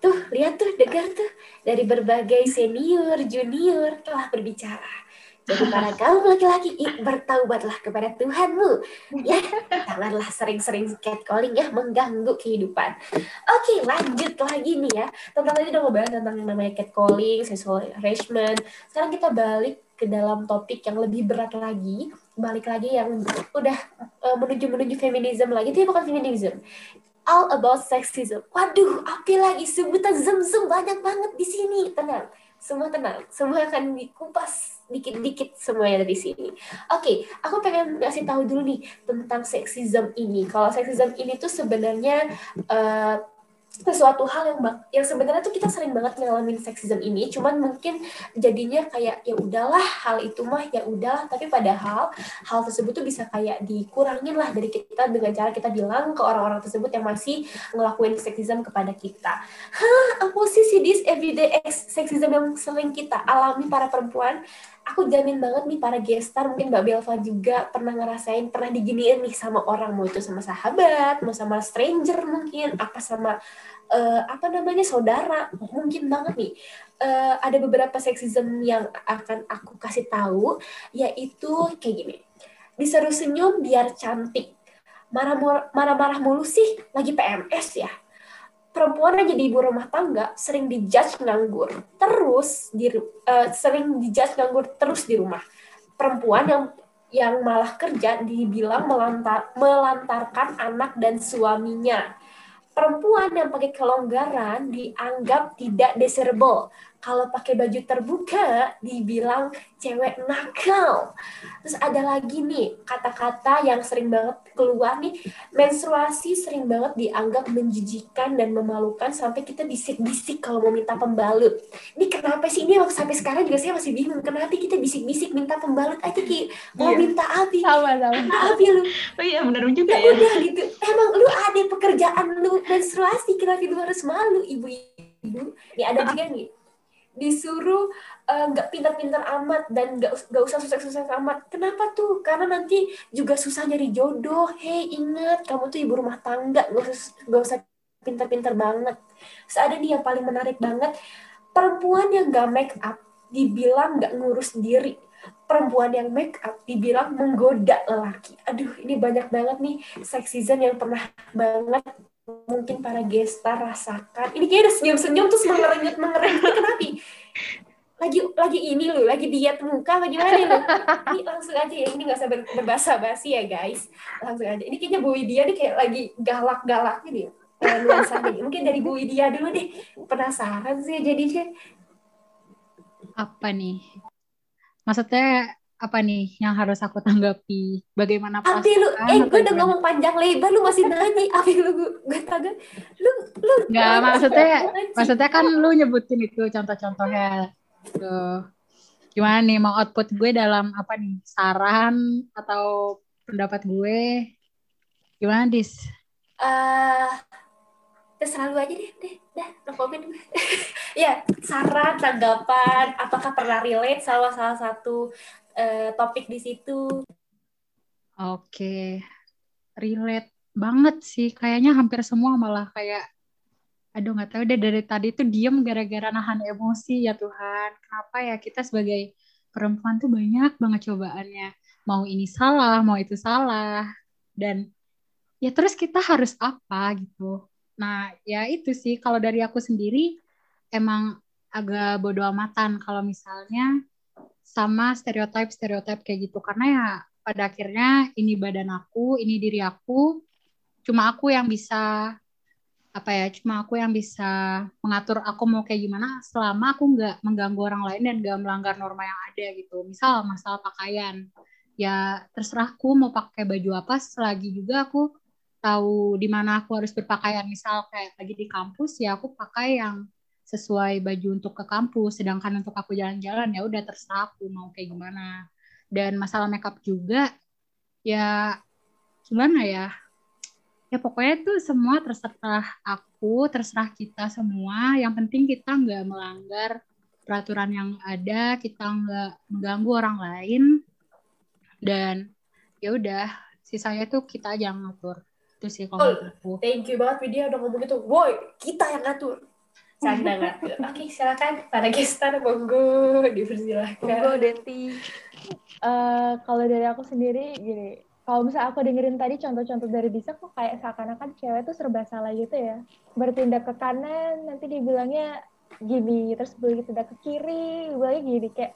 tuh lihat tuh dengar tuh dari berbagai senior junior telah berbicara jadi para kaum laki-laki bertaubatlah kepada Tuhanmu. Ya janganlah sering-sering catcalling ya mengganggu kehidupan. Oke lanjut lagi nih ya. Tentang tadi udah ngebahas tentang yang namanya catcalling sexual harassment sekarang kita balik ke dalam topik yang lebih berat lagi. Balik lagi yang udah eh, menuju menuju feminisme lagi. Itu bukan feminisme all about sexism. Waduh, apa lagi? Sebutan zem-zem banyak banget di sini. Tenang, semua tenang. Semua akan dikupas dikit-dikit semuanya dari sini. Oke, aku pengen ngasih tahu dulu nih tentang sexism ini. Kalau sexism ini tuh sebenarnya eh, sesuatu hal yang yang sebenarnya tuh kita sering banget ngalamin sexism ini, cuman mungkin jadinya kayak ya udahlah hal itu mah ya udah, tapi padahal hal tersebut tuh bisa kayak dikurangin lah dari kita dengan cara kita bilang ke orang-orang tersebut yang masih ngelakuin sexism kepada kita. Hah, apa sih sih this everyday sexism yang sering kita alami para perempuan? Aku jamin banget nih para gestar, mungkin Mbak Belva juga pernah ngerasain, pernah diginiin nih sama orang, mau itu sama sahabat, mau sama stranger mungkin, apa sama eh, apa namanya saudara, mungkin banget nih. Eh, ada beberapa sexism yang akan aku kasih tahu, yaitu kayak gini. Disuruh senyum biar cantik. Marah-marah mulu sih, lagi PMS ya. Perempuan yang jadi ibu rumah tangga sering dijudge nganggur. Terus di eh, sering dijudge nganggur terus di rumah. Perempuan yang yang malah kerja dibilang melantar, melantarkan anak dan suaminya. perempuan yang pakai kelonggaran dianggap tidak desirable. Kalau pakai baju terbuka dibilang cewek nakal. Terus ada lagi nih kata-kata yang sering banget keluar nih, menstruasi sering banget dianggap menjijikan dan memalukan sampai kita bisik-bisik kalau mau minta pembalut. Ini kenapa sih ini sampai sekarang juga saya masih bingung kenapa kita bisik-bisik minta pembalut aja ki mau Iya. minta abi. Sama sama. Abi lu. Oh iya benar juga Ya ya. udah gitu. Emang lu ada pekerjaan lu menstruasi kenapa lu harus malu ibu-ibu? Nih ada juga nih disuruh eh, nggak pintar-pintar amat dan nggak nggak usah susah-susah amat. Kenapa tuh? Karena nanti juga susah nyari jodoh. Hei ingat, kamu tuh ibu rumah tangga, nggak usah nggak usah pintar-pintar banget. Terus ada nih yang paling menarik banget, perempuan yang nggak make up dibilang nggak ngurus diri. Perempuan yang make up dibilang menggoda lelaki. Aduh, ini banyak banget nih sexism yang pernah banget mungkin para gestar rasakan. Ini kayak udah senyum-senyum terus mengerenyut mengerenyut kenapa? Lagi lagi ini loh, lagi diet muka apa gimana? Ini langsung aja ya, ini nggak usah ber, berbahasa basi ya guys. Langsung aja. Ini kayaknya Bu Widya nih kayak lagi galak-galaknya nih. Eh, nuansanya nih. Mungkin dari Bu Widya dulu deh. Penasaran sih jadinya. Apa nih? Maksudnya apa nih yang harus aku tanggapi? Bagaimana Abi lu, perasaan eh gue udah ngomong panjang lebar, lu masih nanya. Abi lu, gue, tangga. Lu, lu. Nggak, maksudnya, maksudnya kan lu nyebutin itu contoh-contohnya. Tuh. Gimana nih mau output gue dalam apa nih? Saran atau pendapat gue? Gimana, Dis? eh terserah lu aja deh, deh, dah, no gue. ya, saran, tanggapan, apakah pernah relate sama salah satu eh, topik di situ? Oke, relate banget sih. Kayaknya hampir semua malah kayak, aduh nggak tahu deh dari tadi tuh diem gara-gara nahan emosi ya Tuhan. Kenapa ya kita sebagai perempuan tuh banyak banget cobaannya. Mau ini salah, mau itu salah. Dan ya terus kita harus apa gitu. Nah ya itu sih kalau dari aku sendiri emang agak bodo amatan kalau misalnya sama stereotip-stereotip kayak gitu. Karena ya pada akhirnya ini badan aku, ini diri aku, cuma aku yang bisa apa ya, cuma aku yang bisa mengatur aku mau kayak gimana selama aku nggak mengganggu orang lain dan nggak melanggar norma yang ada gitu. Misal masalah pakaian, ya terserah aku mau pakai baju apa selagi juga aku tahu di mana aku harus berpakaian. Misal kayak lagi di kampus ya aku pakai yang sesuai baju untuk ke kampus, sedangkan untuk aku jalan-jalan ya udah terserah aku mau kayak gimana. Dan masalah makeup juga ya gimana ya? Ya pokoknya tuh semua terserah aku terserah kita semua. Yang penting kita nggak melanggar peraturan yang ada kita nggak mengganggu orang lain. Dan ya udah sisanya tuh kita aja yang ngatur. Itu sih kalau Oh, aku. Thank you banget Widya udah ngomong gitu. Woi, kita yang ngatur. Canda ngatur. Oke, silakan para gestar monggo dipersilakan. Monggo Denti. Eh, kalau dari aku sendiri gini, kalau misalnya aku dengerin tadi contoh-contoh dari bisa kok kayak seakan-akan cewek tuh serba salah gitu ya. Bertindak ke kanan, nanti dibilangnya gini, terus begitu tindak ke kiri, dibilangnya gini kayak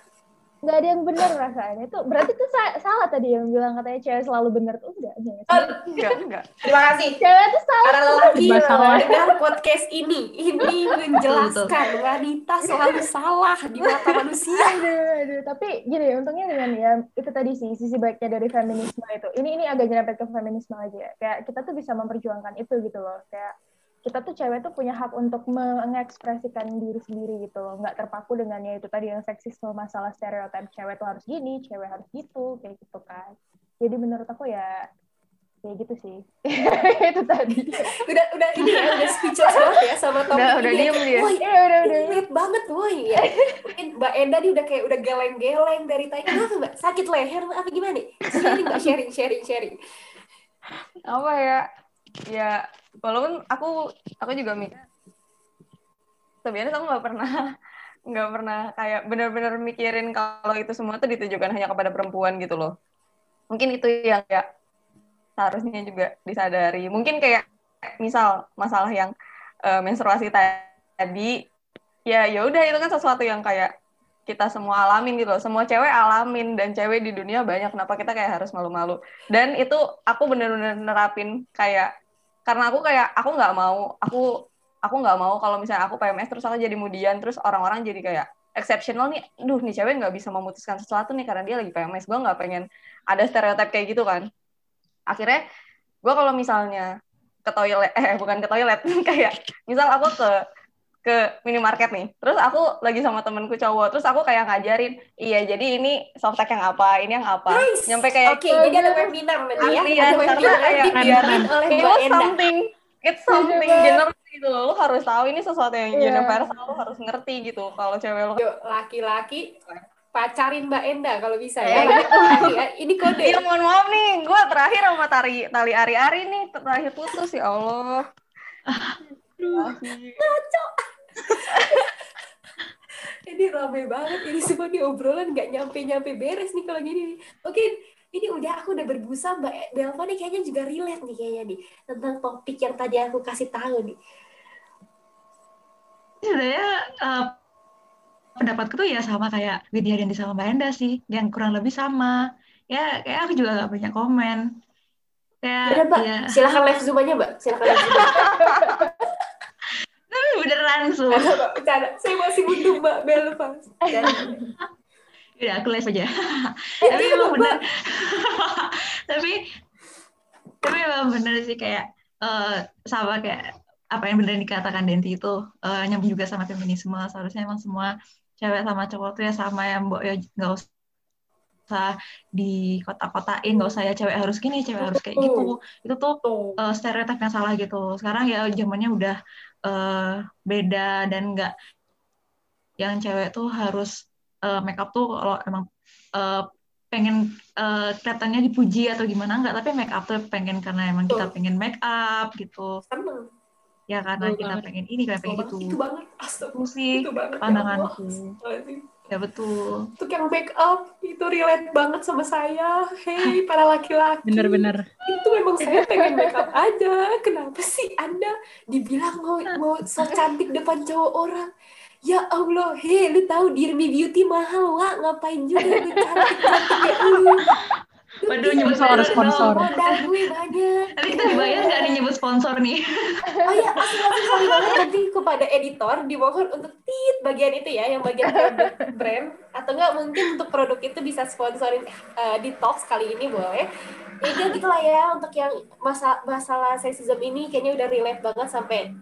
nggak ada yang benar rasanya itu berarti tuh sa- salah tadi yang bilang katanya cewek selalu benar tuh enggak enggak Oh, Enggak, enggak. terima kasih. cewek tuh salah Para lelaki salah. mendengar podcast ini, ini menjelaskan wanita selalu salah di mata manusia. aduh, aduh. tapi gini untungnya dengan ya itu tadi sih sisi baiknya dari feminisme itu ini ini agak nyerempet ke feminisme aja ya kayak kita tuh bisa memperjuangkan itu gitu loh kayak kita tuh cewek tuh punya hak untuk mengekspresikan diri sendiri gitu loh nggak terpaku dengan ya itu tadi yang seksisme masalah stereotip cewek tuh harus gini cewek harus gitu kayak gitu kan jadi menurut aku ya kayak gitu sih itu tadi Udah udah ini ya, udah speechless banget ya sama topik Udah, udah diem dia. Woi, ya udah udah relate banget woi ya. Mungkin Mbak Enda nih udah kayak udah geleng-geleng dari tadi. Kenapa Mbak? Sakit leher apa gimana? Sharing Mbak, sharing, sharing, sharing. Apa ya? Ya, walaupun aku aku juga mikir sebenarnya aku nggak pernah nggak pernah kayak benar-benar mikirin kalau itu semua tuh ditujukan hanya kepada perempuan gitu loh. Mungkin itu yang ya seharusnya juga disadari. Mungkin kayak misal masalah yang eh, menstruasi tadi ya ya udah itu kan sesuatu yang kayak kita semua alamin gitu loh. Semua cewek alamin dan cewek di dunia banyak. Kenapa kita kayak harus malu-malu? Dan itu aku bener-bener nerapin kayak karena aku kayak aku nggak mau aku aku nggak mau kalau misalnya aku PMS terus aku jadi mudian terus orang-orang jadi kayak exceptional nih, duh nih cewek nggak bisa memutuskan sesuatu nih karena dia lagi PMS. Gue nggak pengen ada stereotip kayak gitu kan. Akhirnya gue kalau misalnya ke toilet, eh bukan ke toilet, kayak misal aku ke ke minimarket nih, terus aku lagi sama temenku cowok, terus aku kayak ngajarin, iya jadi ini softtek yang apa, ini yang apa, Nice. nyampe kayak Oke, jadi ada webinar nanti ya. Ya, webinar karena kayak dibiarin oleh Mbak Enda. something it's something general gitu loh. Lu harus tahu ini sesuatu yang Iya. universal, lu harus ngerti gitu. Kalau cewek lu Yuk, laki-laki pacarin Mbak Enda kalau bisa Eh, ya. Laki-laki ya. Ini kode. Iya, mohon maaf nih, gue terakhir sama tari tali ari-ari nih, terakhir putus ya Allah. Ini rame banget. Ini semua di obrolan nggak nyampe-nyampe beres nih kalau gini. nih. Oke, ini udah aku udah berbusa Mbak Belva nih kayaknya juga relate nih kayaknya nih tentang topik yang tadi aku kasih tahu nih. sebenarnya eh, pendapatku tuh ya sama kayak Widya dan sama Mbak Enda sih, yang kurang lebih sama. Ya, kayak aku juga gak banyak komen. Kayak, Udah Mbak, ya, silakan live zoom aja Mbak. Silakan live zoom. beneran su. Bercanda. Saya masih butuh Mbak Belva. Dan, Udah, aku live aja. Eh, tapi iya, emang bener. tapi, tapi emang bener sih kayak eh, sama kayak apa yang bener dikatakan Denti itu eh, nyambung juga sama feminisme. Seharusnya emang semua cewek sama cowok tuh ya sama ya mbok ya nggak usah di kota-kotain nggak usah ya cewek harus gini cewek harus kayak gitu itu tuh Tuh. uh, stereotip yang salah gitu. Sekarang ya zamannya udah uh, beda dan nggak yang cewek tuh harus uh, make up tuh kalau emang uh, pengen uh, kelihatannya dipuji atau gimana nggak, tapi make up tuh pengen karena emang kita Betul. pengen make up gitu. Seneng. Ya karena Betul kita banget. pengen ini, karena pengen Itu gitu. Itu banget. Astaga. Itu sih Itu banget. ya pandanganku. Allah. Ya betul. Untuk yang make up itu relate banget sama saya. Hey, para laki-laki. Bener-bener. Itu memang saya pengen make up aja. Kenapa sih Anda dibilang mau mau so cantik depan cowok orang? Ya Allah, hei, lu tahu Dirmi Beauty mahal, Wak. Ngapain juga lu cantik-cantik ya lu? Waduh, bisa nyebut Sponsor, sponsor. Modal gue banyak. Nanti kita dibayar nggak nih nyebut sponsor nih? Oh ya, aku langsung sorry banget nanti kepada editor dimohon untuk tit bagian itu ya, yang bagian produk brand atau enggak mungkin untuk produk itu bisa sponsorin eh, di talks kali ini boleh. Ya gitu lah ya untuk yang masa masalah sexism ini kayaknya udah relate banget sampai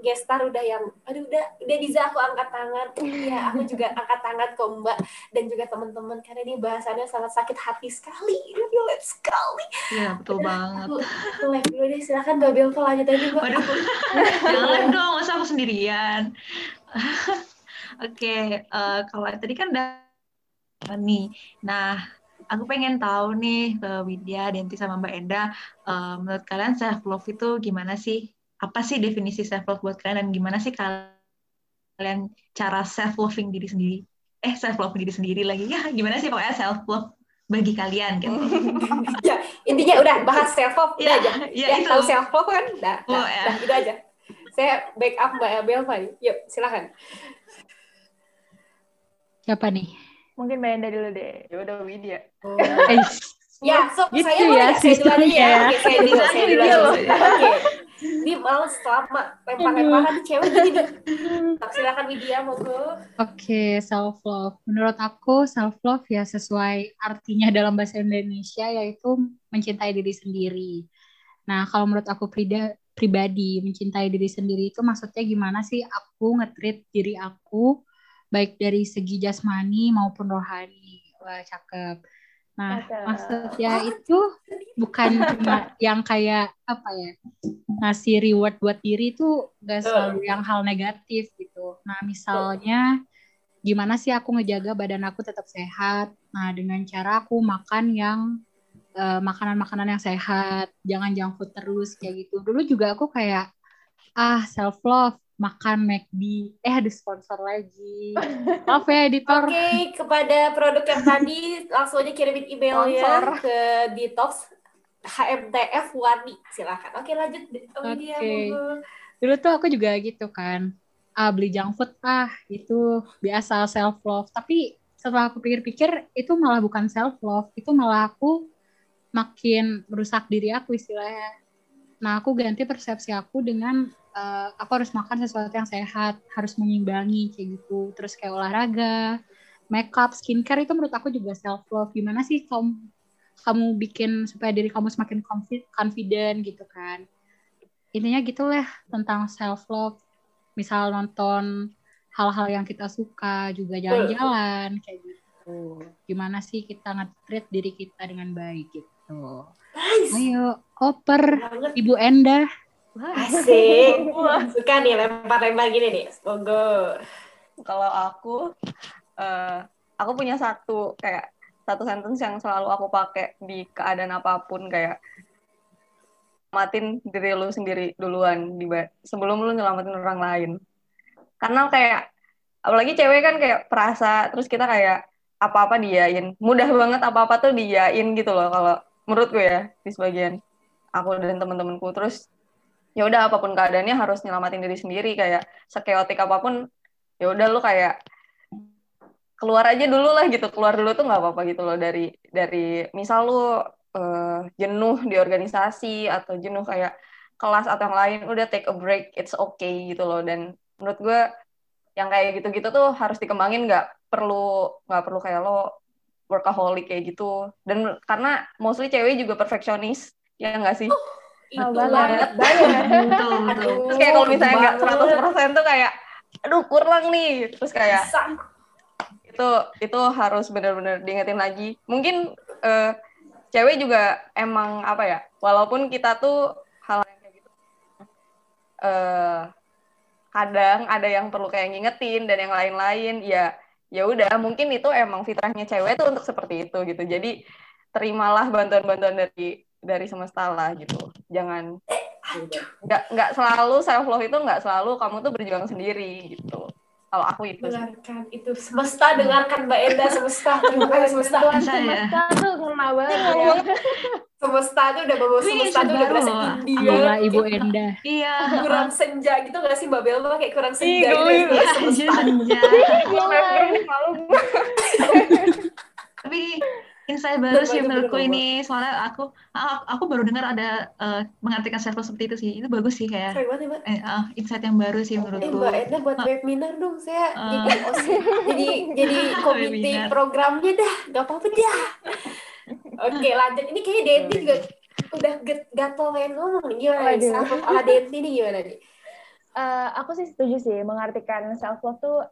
gestar udah yang aduh udah udah bisa aku angkat tangan iya aku juga angkat tangan kok mbak dan juga teman-teman karena ini bahasannya sangat sakit hati sekali ini sekali Iya betul banget. aku aku live dulu deh silakan mbak Belva lanjut aja mbak Waduh, jangan dong, masa aku sendirian. Oke, eh, kalau tadi kan udah nih. Nah, aku pengen tahu nih ke Widya, Denti sama Mbak Enda, eh, menurut kalian self love itu gimana sih? Apa sih definisi self love buat kalian dan gimana sih kalian cara self loving diri sendiri? Eh, self love diri sendiri lagi ya? Gimana sih pokoknya self love bagi kalian gitu? ya intinya udah bahas self love udah Ya, aja ya ya, itu. tahu self love kan dah, Oh, dah, ya. dah, itu aja saya backup mbak Belva yuk silakan Siapa nih? Mungkin Mbak Enda dulu deh. ya udah Widya. Eh, ya so Gitu saya ya, saya dulu ya ya. oke saya dulu Bisa saya dulu oke ini malah selama lempar-lemparan di cewek gini nih silakan Widya monggo Oke, self love. Menurut aku self love ya sesuai artinya dalam bahasa Indonesia yaitu mencintai diri sendiri. Nah, kalau menurut aku prida- pribadi mencintai diri sendiri itu maksudnya gimana sih aku nge-treat diri aku baik dari segi jasmani maupun rohani. Wah, cakep. Nah, Cakep. maksudnya itu bukan cuma yang kayak apa ya ngasih reward buat diri itu gak selalu yang hal negatif gitu. Nah misalnya gimana sih aku ngejaga badan aku tetap sehat? Nah dengan cara aku makan yang eh, makanan-makanan yang sehat, jangan junk food terus kayak gitu. Dulu juga aku kayak ah self love makan McD, eh ada sponsor lagi. Maaf ya editor. Oke, kepada produk yang tadi langsung aja kirimin emailnya ke Detox HMTF Wani. Silakan. Oke, lanjut Oh, Oke. monggo. dulu tuh aku juga gitu kan ah beli junk food ah itu biasa self love tapi setelah aku pikir-pikir itu malah bukan self love itu malah aku makin merusak diri aku istilahnya Nah, aku ganti persepsi aku dengan uh, aku harus makan sesuatu yang sehat, harus menyimbangi kayak gitu. Terus kayak olahraga, makeup, skincare itu menurut aku juga self love. Gimana sih kamu kamu bikin supaya diri kamu semakin confident gitu kan? Intinya gitulah tentang self love. Misal nonton hal-hal yang kita suka, juga jalan-jalan kayak gitu. Gimana sih kita nge-treat diri kita dengan baik gitu. Nice. Ayo, oper Ibu Enda. Asik. Suka nih lempar-lempar gini nih. Monggo. Kalau aku, uh, aku punya satu kayak satu sentence yang selalu aku pakai di keadaan apa pun kayak matin diri lu sendiri duluan di sebelum lu nyelamatin orang lain. Karena kayak apalagi cewek kan kayak perasa terus kita kayak apa-apa diain. Mudah banget apa-apa tuh diain gitu loh kalau menurut gue ya di sebagian aku dan teman-temanku terus ya udah apa pun keadaannya harus nyelamatin diri sendiri kayak sekeotik apa pun ya udah lu kayak keluar aja dulu lah gitu keluar dulu tuh nggak apa-apa gitu loh dari dari misal lu uh, jenuh di organisasi atau jenuh kayak kelas atau yang lain udah take a break it's okay gitu loh. Dan menurut gue yang kayak gitu-gitu tuh harus dikembangin nggak perlu nggak perlu kayak lo workaholic kayak gitu. Dan karena mostly cewek juga perfeksionis ya nggak sih? Oh, itu banget. banget. Terus kayak kalau misalnya nggak 100% tuh kayak aduh kurang nih. Terus kayak itu itu harus benar-benar diingetin lagi. Mungkin uh, cewek juga emang apa ya walaupun kita tuh hal yang kayak gitu uh, kadang ada yang perlu kayak ngingetin dan yang lain-lain ya ya udah mungkin itu emang fitrahnya cewek tuh untuk seperti itu gitu. Jadi terimalah bantuan-bantuan dari dari semesta lah gitu. Jangan nggak nggak selalu self love itu nggak selalu kamu tuh berjuang sendiri gitu kalau aku itu dengarkan itu. Semesta dengarkan mbak Enda. Semesta. Terima kasih semesta. Semesta tuh ngena banget ya. semesta tuh udah bawa semesta tuh udah berasa India. Ibu Enda. Iya. Kurang senja gitu gak sih mbak Belma? Kayak kurang senja gitu semesta senja tapi insight baru sih menurutku ini soalnya aku aku baru dengar ada uh, mengartikan self seperti itu sih. Itu bagus sih kayak eh, uh, insight yang baru sih menurutku. Eh, Mbak Edna buat uh, webinar dong saya uh, jadi jadi jadi komite programnya dah. Nggak apa-apa dah. Oke lanjut. Ini kayaknya Denti juga udah gatel main ngomong nih. Gimana nih? Sama Denti ini gimana nih? Uh, aku sih setuju sih mengartikan self love tuh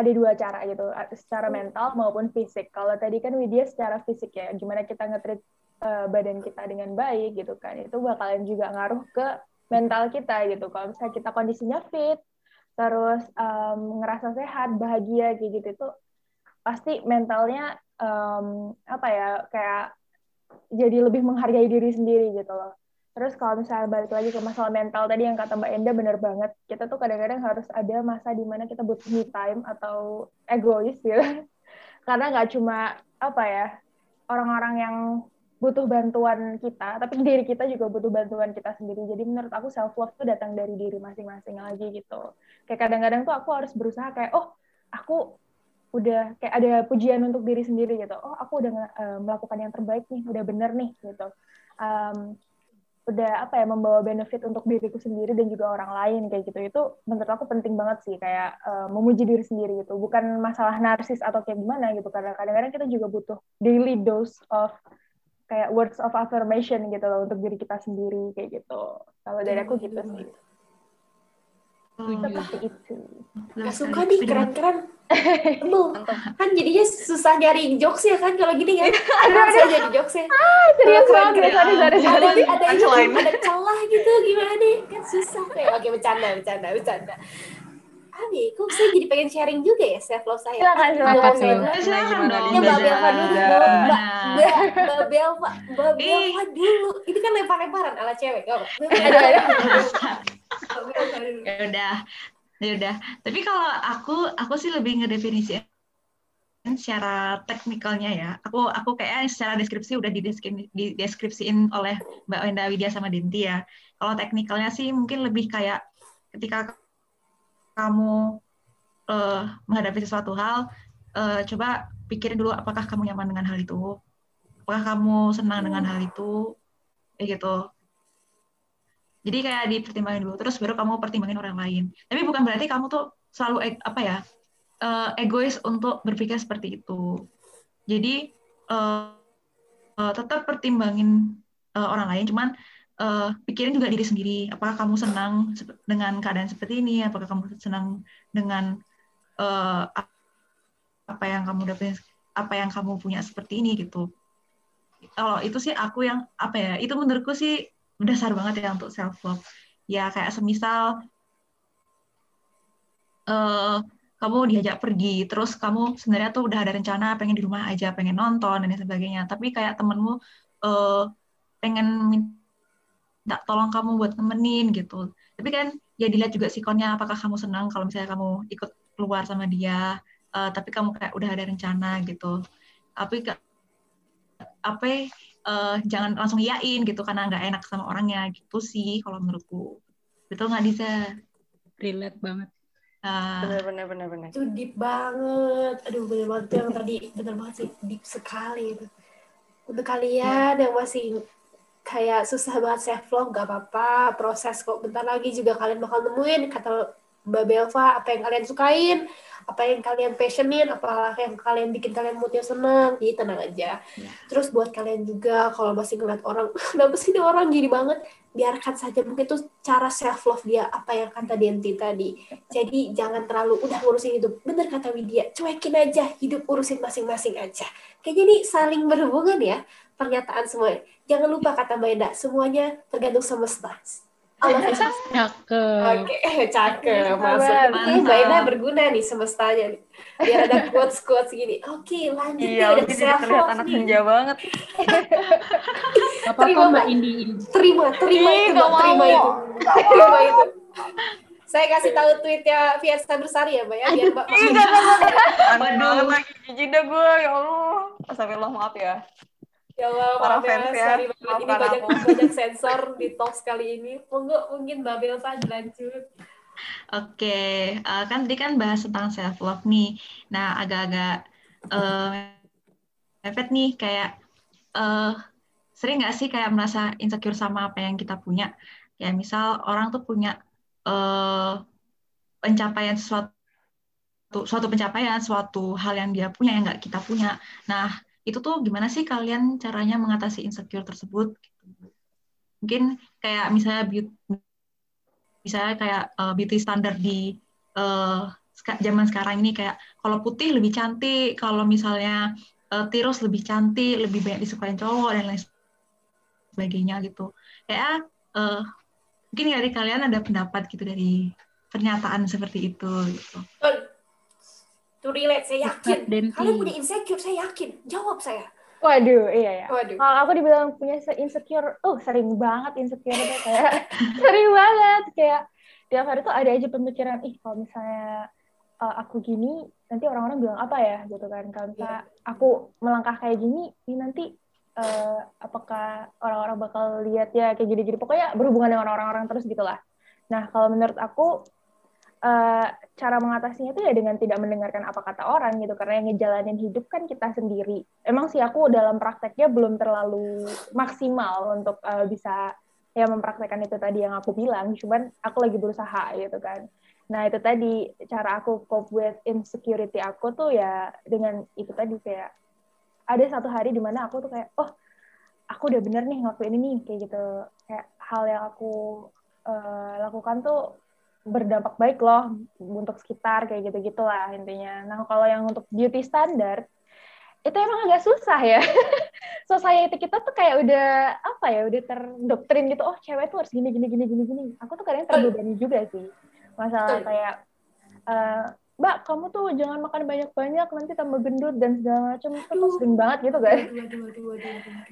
ada dua cara gitu, secara mental maupun fisik. Kalau tadi kan Widya secara fisik ya, gimana kita ngetrit uh, badan kita dengan baik gitu kan, itu bakalan juga ngaruh ke mental kita gitu. Kalau misalnya kita kondisinya fit, terus um, ngerasa sehat, bahagia gitu, itu pasti mentalnya um, apa ya kayak jadi lebih menghargai diri sendiri gitu loh. Terus kalau misalnya balik lagi ke masalah mental tadi yang kata Mbak Enda bener banget, kita tuh kadang-kadang harus ada masa di mana kita butuh me time atau egois gitu. Karena nggak cuma apa ya orang-orang yang butuh bantuan kita, tapi diri kita juga butuh bantuan kita sendiri. Jadi menurut aku self love tuh datang dari diri masing-masing lagi gitu. Kayak kadang-kadang tuh aku harus berusaha kayak oh aku udah kayak ada pujian untuk diri sendiri gitu. Oh aku udah uh, melakukan yang terbaik nih, udah bener nih gitu. Um, udah apa ya membawa benefit untuk diriku sendiri dan juga orang lain kayak gitu. Itu menurut aku penting banget sih kayak uh, memuji diri sendiri gitu. Bukan masalah narsis atau kayak gimana gitu. Karena kadang-kadang kita juga butuh daily dose of kayak words of affirmation gitu loh untuk diri kita sendiri kayak gitu. Kalau dari aku gitu sih seperti itu Gak suka nih keren-keren. Temu. kan jadinya susah nyari jokes ya kan kalau gini kan. Susah jadi jokes ya. Ah, serius banget. ada ada ada ada ada celah gitu gimana nih? Kan susah. Kayak oke bercanda bercanda bercanda. Abi, kok saya jadi pengen sharing juga ya self love saya. Silakan, silakan. Silakan dong. Ya Mbak Belva dulu, Mbak Mbak Belva, Mbak Belva dulu. Itu kan lempar-lemparan ala cewek, gak Ya udah, ya udah. Tapi kalau aku aku sih lebih ngedefinisikan secara teknikalnya ya. Aku aku kayak secara deskripsi udah dideskripsiin oleh Mbak Wenda Widya sama Dinti ya. Kalau teknikalnya sih mungkin lebih kayak ketika kamu uh, menghadapi sesuatu hal uh, coba pikirin dulu apakah kamu nyaman dengan hal itu? Apakah kamu senang dengan hal itu? Kayak gitu Jadi kayak dipertimbangin dulu, terus baru kamu pertimbangin orang lain. Tapi bukan berarti kamu tuh selalu e- apa ya uh, egois untuk berpikir seperti itu. Jadi uh, uh, tetap pertimbangin orang lain, cuman pikirin juga diri sendiri. Apakah kamu senang dengan keadaan seperti ini? Apakah kamu senang dengan apa yang kamu dapetin, apa yang kamu punya seperti ini gitu. Kalau itu sih aku yang apa ya? Itu menurutku sih dasar banget ya untuk self love. Ya kayak semisal uh, kamu diajak pergi, terus kamu sebenarnya tuh udah ada rencana pengen di rumah aja, pengen nonton dan sebagainya. Tapi kayak temenmu uh, pengen minta tolong kamu buat nemenin gitu. Tapi kan ya dilihat juga sikonnya apakah kamu senang kalau misalnya kamu ikut keluar sama dia, uh, tapi kamu kayak udah ada rencana gitu. Tapi apa uh, jangan langsung iyain gitu karena nggak enak sama orangnya gitu sih kalau menurutku. Betul nggak Diza? Relate banget. Uh, bener bener bener bener. Itu deep banget. Aduh bener banget yang tadi bener banget sih deep sekali itu. Untuk kalian yang masih kayak susah banget self love gak apa-apa proses kok bentar lagi juga kalian bakal nemuin kata Mbak Belva apa yang kalian sukain? Apa yang kalian passionin? Apa yang kalian bikin kalian moodnya seneng? Jadi tenang aja. Ya. terus buat kalian juga kalau masih ngeliat orang kenapa sih ini orang gini banget? Biarkan saja mungkin itu cara self love dia apa yang kata Denti tadi. Jadi jangan terlalu udah ngurusin hidup. Bener kata Widya cuekin aja hidup urusin masing-masing aja. Kayaknya ini saling berhubungan ya pernyataan semuanya. Jangan lupa kata Mbak Enda semuanya tergantung semesta Cakep. Oke, okay. cakep. Masuk. Ini Mbak berguna nih semestanya. Nih. Biar ada quotes-quotes gini. Oke, okay, lanjut. Iya, udah terlihat anak senja banget. Apa-apa Mbak Indi. Terima, terima Ih, itu, Mbak. Terima itu. Terima itu. Saya kasih tahu tweetnya Fiesta Bersari ya, Mbak ya, biar Mbak. Iya, Aduh, lagi jijik dah gue, ya Allah. Astagfirullah, maaf ya. Ya Allah, para fans ya. Sorry. Ini banyak, banyak sensor di talk kali ini. Monggo mungkin Mbak Belsa lanjut. Oke, uh, kan tadi kan bahas tentang self love nih. Nah, agak-agak uh, mepet nih kayak uh, sering nggak sih kayak merasa insecure sama apa yang kita punya? Kayak misal orang tuh punya uh, pencapaian sesuatu suatu pencapaian, suatu hal yang dia punya yang nggak kita punya. Nah, itu tuh gimana sih kalian caranya mengatasi insecure tersebut? Mungkin kayak misalnya beauty, misalnya kayak uh, beauty standar di uh, zaman sekarang ini kayak kalau putih lebih cantik, kalau misalnya uh, tirus lebih cantik, lebih banyak disukain cowok dan lain sebagainya gitu. Kayak uh, mungkin dari kalian ada pendapat gitu dari pernyataan seperti itu gitu to relate saya yakin kalian punya insecure saya yakin jawab saya Waduh, iya ya. Waduh. Kalau aku dibilang punya insecure, oh sering banget insecure itu kayak sering banget kayak tiap hari tuh ada aja pemikiran, ih kalau misalnya uh, aku gini, nanti orang-orang bilang apa ya gitu kan. Kalau misalnya yeah. aku melangkah kayak gini, ini nanti uh, apakah orang-orang bakal lihat ya kayak gini-gini. Pokoknya berhubungan dengan orang-orang terus gitulah. Nah, kalau menurut aku uh, cara mengatasinya itu ya dengan tidak mendengarkan apa kata orang gitu karena yang ngejalanin hidup kan kita sendiri. Emang sih aku dalam prakteknya belum terlalu maksimal untuk uh, bisa ya mempraktekkan itu tadi yang aku bilang, cuman aku lagi berusaha gitu kan. Nah, itu tadi cara aku cope with insecurity aku tuh ya dengan itu tadi kayak ada satu hari di mana aku tuh kayak oh, aku udah bener nih ngelakuin ini kayak gitu. Kayak hal yang aku uh, lakukan tuh berdampak baik loh untuk sekitar kayak gitu gitulah intinya. Nah kalau yang untuk beauty standard itu emang agak susah ya. Society kita tuh kayak udah apa ya, udah terdoktrin gitu. Oh cewek tuh harus gini gini gini gini gini. Aku tuh kadang terbebani juga sih. Masalah kayak uh, Mbak, kamu tuh jangan makan banyak-banyak, nanti tambah gendut dan segala macam. Itu tuh sering banget gitu kan.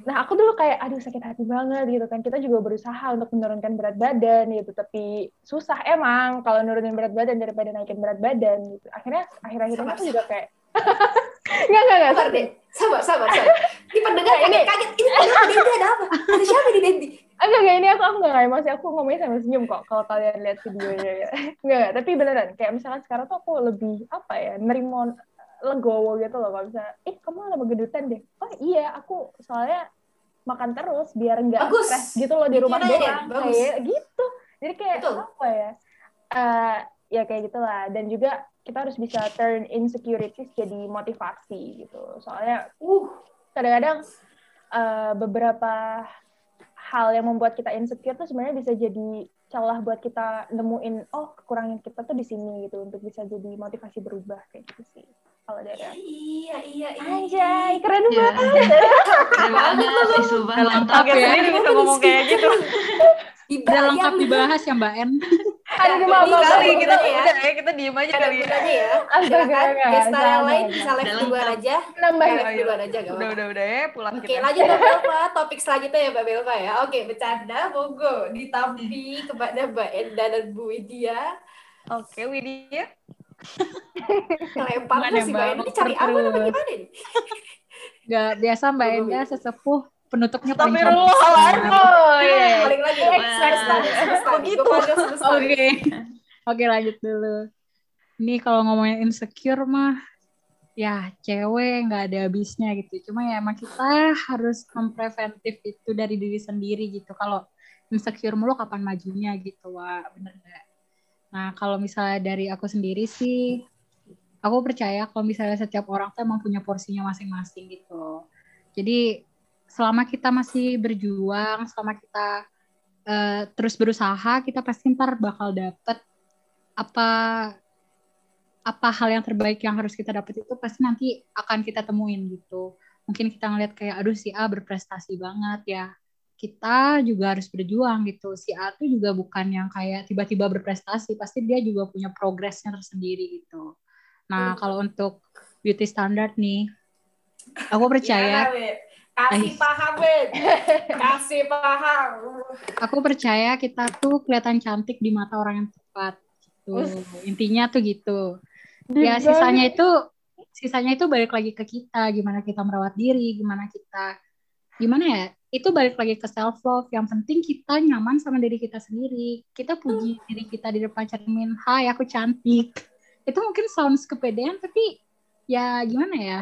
Nah, aku dulu kayak, aduh sakit hati banget gitu kan. Kita juga berusaha untuk menurunkan berat badan gitu, tapi susah emang kalau nurunin berat badan daripada naikin berat badan gitu. Akhirnya, akhir-akhir ini aku juga kayak, Enggak, enggak, enggak. Sabar deh. Sabar, sabar, sabar. Ini pendengar ini kaget. Ini ada ada apa? Ada siapa di Dendi? Enggak, enggak, ini aku, aku enggak emosi, aku ngomongnya sambil senyum kok kalau kalian lihat videonya ya. Enggak, enggak, tapi beneran, kayak misalkan sekarang tuh aku lebih, apa ya, nerimo legowo gitu loh, kalau misalnya, eh kamu lama gedutan deh. Oh iya, aku soalnya makan terus biar nggak Bagus. stres gitu loh di rumah doang bagus. kayak gitu jadi kayak Betul. apa ya Eh, ya kayak gitulah dan juga kita harus bisa turn insecurities jadi motivasi gitu. Soalnya Uh, kadang-kadang eh, beberapa hal yang membuat kita insecure tuh sebenarnya bisa jadi celah buat kita nemuin oh kekurangan kita tuh di sini gitu untuk bisa jadi motivasi berubah kayak gitu sih kalau dari aku. iya, iya, iya. Anjay, keren Ya, banget. keren banget, isu banget. Lengkap Oke, ya. sendiri bisa ngomong kayak gitu. Udah lengkap dibahas ya Mbak En. Aduh, Jadi maaf, maaf, Kali Udah kita ya. udah ya, kita diem aja Ada kali ya. gunanya ya. Silakan yang lain bisa live duluan aja. Nambah Live Ayo, duluan aja gak Udah, apa-apa. udah, udah ya, pulang Oke, kita. lanjut Mbak Belva. Topik selanjutnya ya Mbak Belva ya. Oke, bercanda, monggo. Ditampi kepada Mbak Enda dan Bu Widya. Oke, Widya. Kelempar Gimana, sih Mbak? Enda. Ini cari aman apa gimana nih? Gak biasa Mbak Enda sesepuh penutupnya paling Astagfirullahaladzim. Oh, iya. Balik lagi. Begitu. Oke. Oke lanjut dulu. Ini kalau ngomongin insecure mah ya cewek nggak ada habisnya gitu. Cuma ya emang kita harus mempreventif itu dari diri sendiri gitu. Kalau insecure mulu kapan majunya gitu, wah bener nggak? Nah kalau misalnya dari aku sendiri sih, aku percaya kalau misalnya setiap orang tuh emang punya porsinya masing-masing gitu. Jadi selama kita masih berjuang, selama kita eh, terus berusaha, kita pasti ntar bakal dapet apa apa hal yang terbaik yang harus kita dapat itu pasti nanti akan kita temuin gitu. Mungkin kita ngeliat kayak aduh si A berprestasi banget ya. Kita juga harus berjuang gitu. Si A tuh juga bukan yang kayak tiba-tiba berprestasi, pasti dia juga punya progresnya tersendiri gitu. Nah, Betul. kalau untuk beauty standard nih, aku percaya Wid? Kasih paham, Wid. Kasih paham. aku percaya kita tuh kelihatan cantik di mata orang yang tepat gitu. Intinya tuh gitu. Ya sisanya itu sisanya itu balik lagi ke kita, gimana kita merawat diri, gimana kita gimana ya? Itu balik lagi ke self love. Yang penting kita nyaman sama diri kita sendiri. Kita puji diri kita di depan cermin, "Hai, aku cantik." Itu mungkin sounds kepedean tapi ya gimana ya?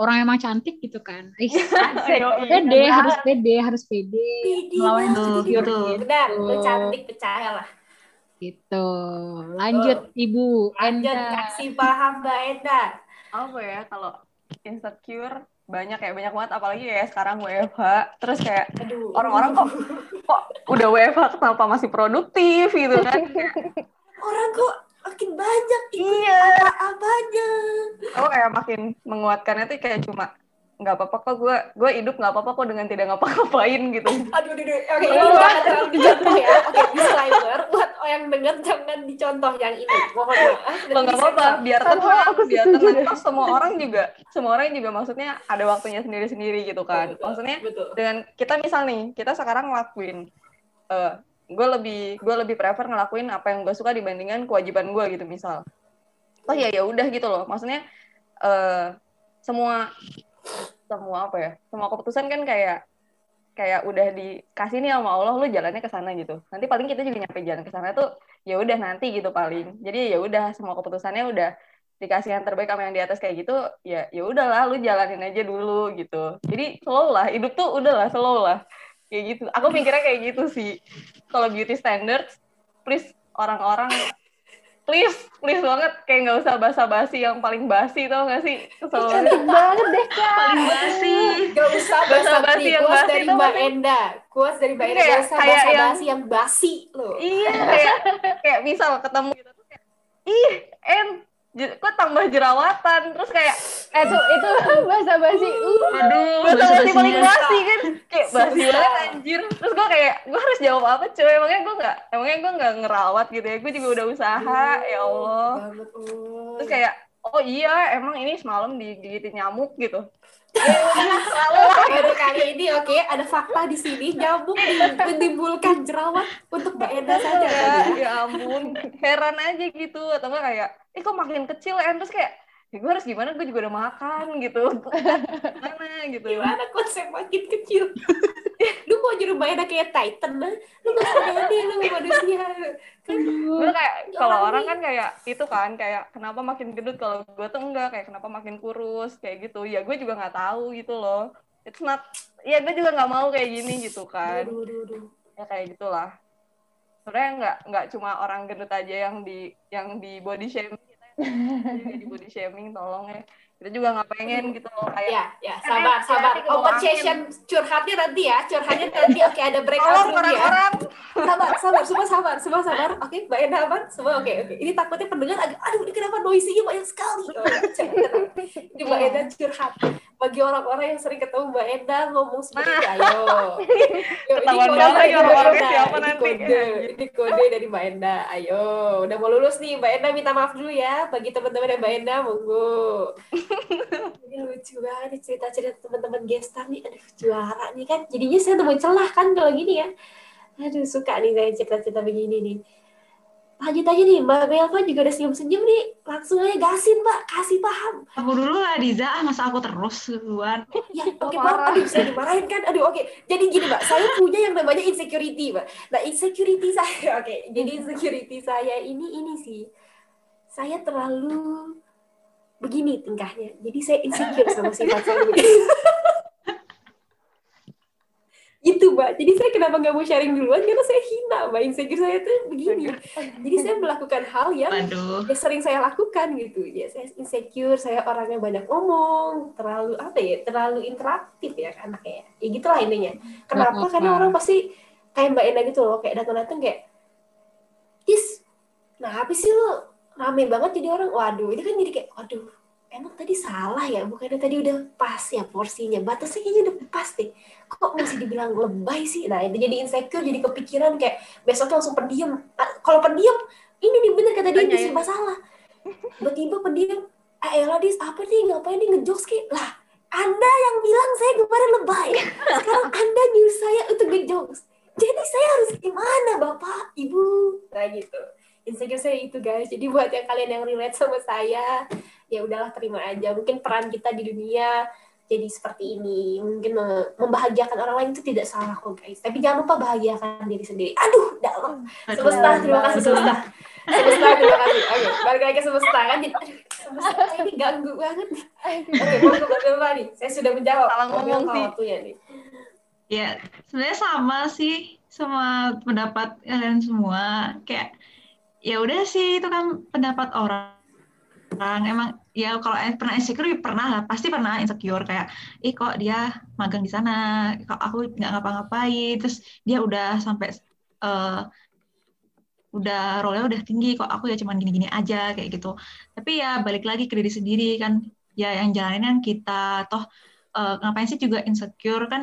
Orang emang cantik gitu kan. Ayo, pede, harus pede, harus pede. Melawan insecure gitu. Benar, lu cantik, percayalah. Gitu. Lanjut Ibu Lanjut, Enda. kasih paham Mbak Enda. apa ya kalau insecure banyak ya banyak banget apalagi ya sekarang WFH terus kayak Aduh. orang-orang kok kok udah WFH kenapa masih produktif gitu kan Orang kok makin banyak iya apa-apanya. aku kayak makin menguatkannya tuh kayak cuma nggak apa-apa kok gue gue hidup nggak apa-apa kok dengan tidak ngapa-ngapain gitu Aduh, aduh, aduh. Oke, ini jangan terlalu dicontoh ya. Oke, disclaimer. Buat yang denger, jangan dicontoh yang ini. Mohon maaf. Lo nggak apa-apa disensor. biar Sama, tenang aku biar tenang. Terus semua orang juga semua orang juga maksudnya ada waktunya sendiri-sendiri gitu kan Betul, maksudnya Betul. dengan kita misal nih kita sekarang ngelakuin eh gue lebih gue lebih prefer ngelakuin apa yang gue suka dibandingkan kewajiban gue gitu misal oh ya ya udah gitu loh maksudnya eh semua semua apa ya semua keputusan kan kayak kayak udah dikasih nih sama Allah lu jalannya ke sana gitu. Nanti paling kita juga nyampe jalan ke sana tuh ya udah nanti gitu paling. Jadi ya udah semua keputusannya udah dikasih yang terbaik sama yang di atas kayak gitu ya ya udahlah lu jalanin aja dulu gitu. Jadi slow lah hidup tuh udahlah slow lah. Kayak gitu. Aku mikirnya kayak gitu sih. Kalau beauty standards please orang-orang please please banget kayak nggak usah basa-basi yang paling basi tau gak sih kesel banget deh, Kak. Paling basi. Gak usah Basa-basi basa-basi. yang basi dari Mbak Enda. Quotes dari Mbak Enda. Kayak- usah kayak yang- basa-basi yang basi loh. Iya, kayak kayak misal ketemu gitu tuh kayak ih, en kok tambah jerawatan? Terus kayak Eh, itu itu bahasa basi. Uh. Aduh, bahasa basi paling basi kan? Kayak basi banget anjir. terus gue kayak gue harus jawab apa cuy? Emangnya gue nggak emangnya gue nggak ngerawat gitu ya. Gue juga udah usaha ya Allah. Banget, terus kayak oh iya emang ini semalam digigitin nyamuk gitu Baru kali ini oke ada fakta di sini nyamuk di- menimbulkan jerawat untuk Mbak Enda saja ya, ya ampun heran aja gitu atau enggak kayak eh kok makin kecil en terus kayak ya gue harus gimana? Gue juga udah makan gitu. Gimana gitu. Gimana konsep makin kecil? jadi Mbak Enda kayak Titan lah. Lu gak usah deh lu manusia. Kan gue kayak Ya kalau orang kan kayak itu kan kayak kenapa makin gendut kalau gue tuh enggak kayak kenapa makin kurus kayak gitu ya gue juga nggak tahu gitu loh it's not ya gue juga nggak mau kayak gini gitu kan Aduh, aduh, aduh. ya kayak gitulah sebenarnya nggak nggak cuma orang gendut aja yang di yang di body shaming kita di body shaming tolong ya kita juga nggak pengen gitu loh kayak Ya, ya, sabar, Eh, sabar. bawah Open session curhatnya nanti ya, curhatnya nanti. Oke, ada breakout tolong ya. orang-orang Sabar, sabar, semua sabar, semua sabar. Oke, Mbak Enda aman? Semua oke, oke. Ini takutnya pendengar agak, aduh ini kenapa noisy-nya banyak sekali. Oh. Ini Mbak Enda curhat. Bagi orang-orang yang sering ketemu Mbak Enda ngomong seperti itu, ayo. Yo, ini Ketahuan kode banget dari ya Mbak Enda. siapa Ini nanti. kode, ini kode dari Mbak Enda. Ayo, udah mau lulus nih. Mbak Enda minta maaf dulu ya. Bagi teman-teman yang Mbak Enda, monggo. Ini lucu banget cerita-cerita teman-teman gestar nih. Aduh, juara nih kan. Jadinya saya temuin celah kan kalau gini kan. Aduh, suka nih saya cerita-cerita begini nih. Lanjut aja nih, Mbak Belva juga udah senyum-senyum nih. Langsung aja gasin, Mbak. Kasih paham. Aku dulu lah Diza, ah, masa aku terus duluan. Ya, oke, parah. Mbak. Aduh, saya dimarahin kan. Aduh, oke. Jadi gini, Mbak. Saya punya yang namanya insecurity, Mbak. Nah, insecurity saya, oke. Jadi insecurity saya ini, ini sih. Saya terlalu begini tingkahnya. Jadi saya insecure sama sifat saya begini. gitu mbak. Jadi saya kenapa nggak mau sharing duluan? Karena saya hina mbak. Insecure saya tuh begini. Jadi saya melakukan hal yang ya sering saya lakukan gitu. Ya saya insecure saya orangnya banyak ngomong terlalu apa ya terlalu interaktif ya anaknya ya. Gitulah intinya. Kenapa? Karena orang pasti kayak mbak Enda gitu loh kayak datang-datang kayak Tis nah apa sih lo rame banget jadi orang. Waduh ini kan jadi kayak waduh emang tadi salah ya? Bukannya tadi udah pas ya porsinya? Batasnya kayaknya udah pas deh. Kok masih dibilang lebay sih? Nah itu jadi insecure jadi kepikiran kayak besoknya langsung pendiam. Ah, kalau pendiam ini nih bener kata dia bisa masalah. Tiba-tiba pendiam ah elah dis apa nih? Ngapain nih? Ngejokes kayak lah anda yang bilang saya kemarin lebay. Sekarang anda nyuruh saya untuk ngejokes. Jadi saya harus gimana bapak ibu? Nah gitu. Insecure saya itu guys. Jadi buat yang kalian yang relate sama saya ya udahlah terima aja. Mungkin peran kita di dunia jadi seperti ini. Mungkin membahagiakan orang lain itu tidak salah kok guys. Tapi jangan lupa bahagiakan diri sendiri. Aduh dalam. Semesta terima kasih semesta. Semesta terima kasih. Oke balik lagi ke semesta kan? Jadi aduh semesta ini ganggu banget. Oke mau ke nih? Saya sudah menjawab. Salah ngomong sih. waktunya nih? Ya, sebenarnya sama sih sama pendapat kalian semua. Kayak ya udah sih itu kan pendapat orang. Orang emang ya kalau pernah insecure ya pernah lah, pasti pernah insecure kayak ih kok dia magang di sana, kok aku nggak ngapa-ngapain, terus dia udah sampai eh, udah role-nya udah tinggi kok aku ya cuman gini-gini aja kayak gitu. Tapi ya balik lagi ke diri sendiri kan. Ya yang jalanin kan kita. Toh eh, ngapain sih juga insecure kan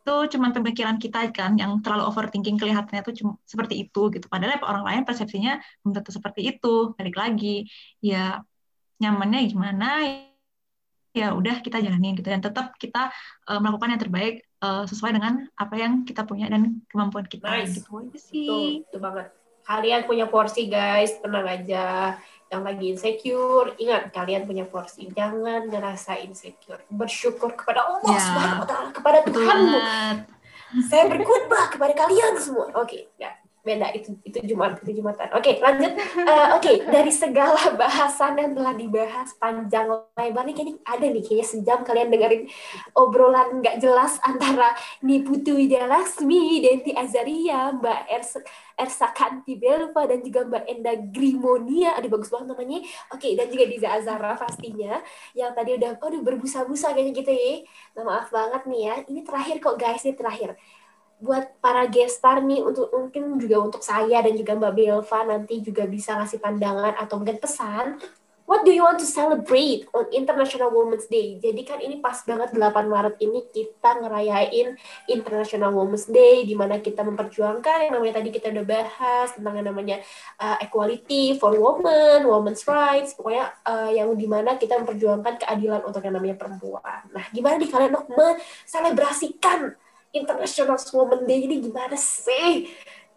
itu cuma pemikiran kita kan yang terlalu overthinking kelihatannya tuh cuma seperti itu gitu padahal ya orang lain persepsinya belum tentu seperti itu balik lagi ya nyamannya gimana ya udah kita jalanin gitu dan tetap kita eh, melakukan yang terbaik eh, sesuai dengan apa yang kita punya dan kemampuan kita Nice. gitu aja sih betul banget. Kalian punya porsi guys, tenang aja. Yang lagi insecure, ingat kalian punya porsi. Jangan ngerasa insecure. Bersyukur kepada Allah Ya. Subhanahu wa taala, kepada Tuhanmu. Saya berkhotbah kepada kalian semua. Oke, ya. Beda itu itu Jumat, itu Jumatan. Oke, lanjut. Eh, Oke, dari segala bahasan yang telah dibahas panjang lebar nih kayaknya ada nih kayaknya sejam kalian dengerin obrolan nggak jelas antara Niputu Widya Laksmi, Denti Azaria, Mbak Ersa, Ersa Kanti Belva, dan juga Mbak Enda Grimonia. Aduh, bagus banget namanya. Oke, dan juga Diza Azara pastinya. Yang tadi udah, aduh berbusa-busa kayaknya gitu ya. Nah, maaf banget nih ya. Ini terakhir kok guys, ini terakhir. Buat para gestar nih, untuk mungkin juga untuk saya dan juga Mbak Belva nanti juga bisa ngasih pandangan atau mungkin pesan What do you want to celebrate on International Women's Day? Jadi kan ini pas banget 8 Maret ini kita ngerayain International Women's Day di mana kita memperjuangkan yang namanya tadi kita udah bahas tentang yang namanya uh, equality for women, women's rights, pokoknya uh, yang di mana kita memperjuangkan keadilan untuk yang namanya perempuan. Nah, gimana nih kalian untuk menselebrasikan International Women's Day ini gimana sih?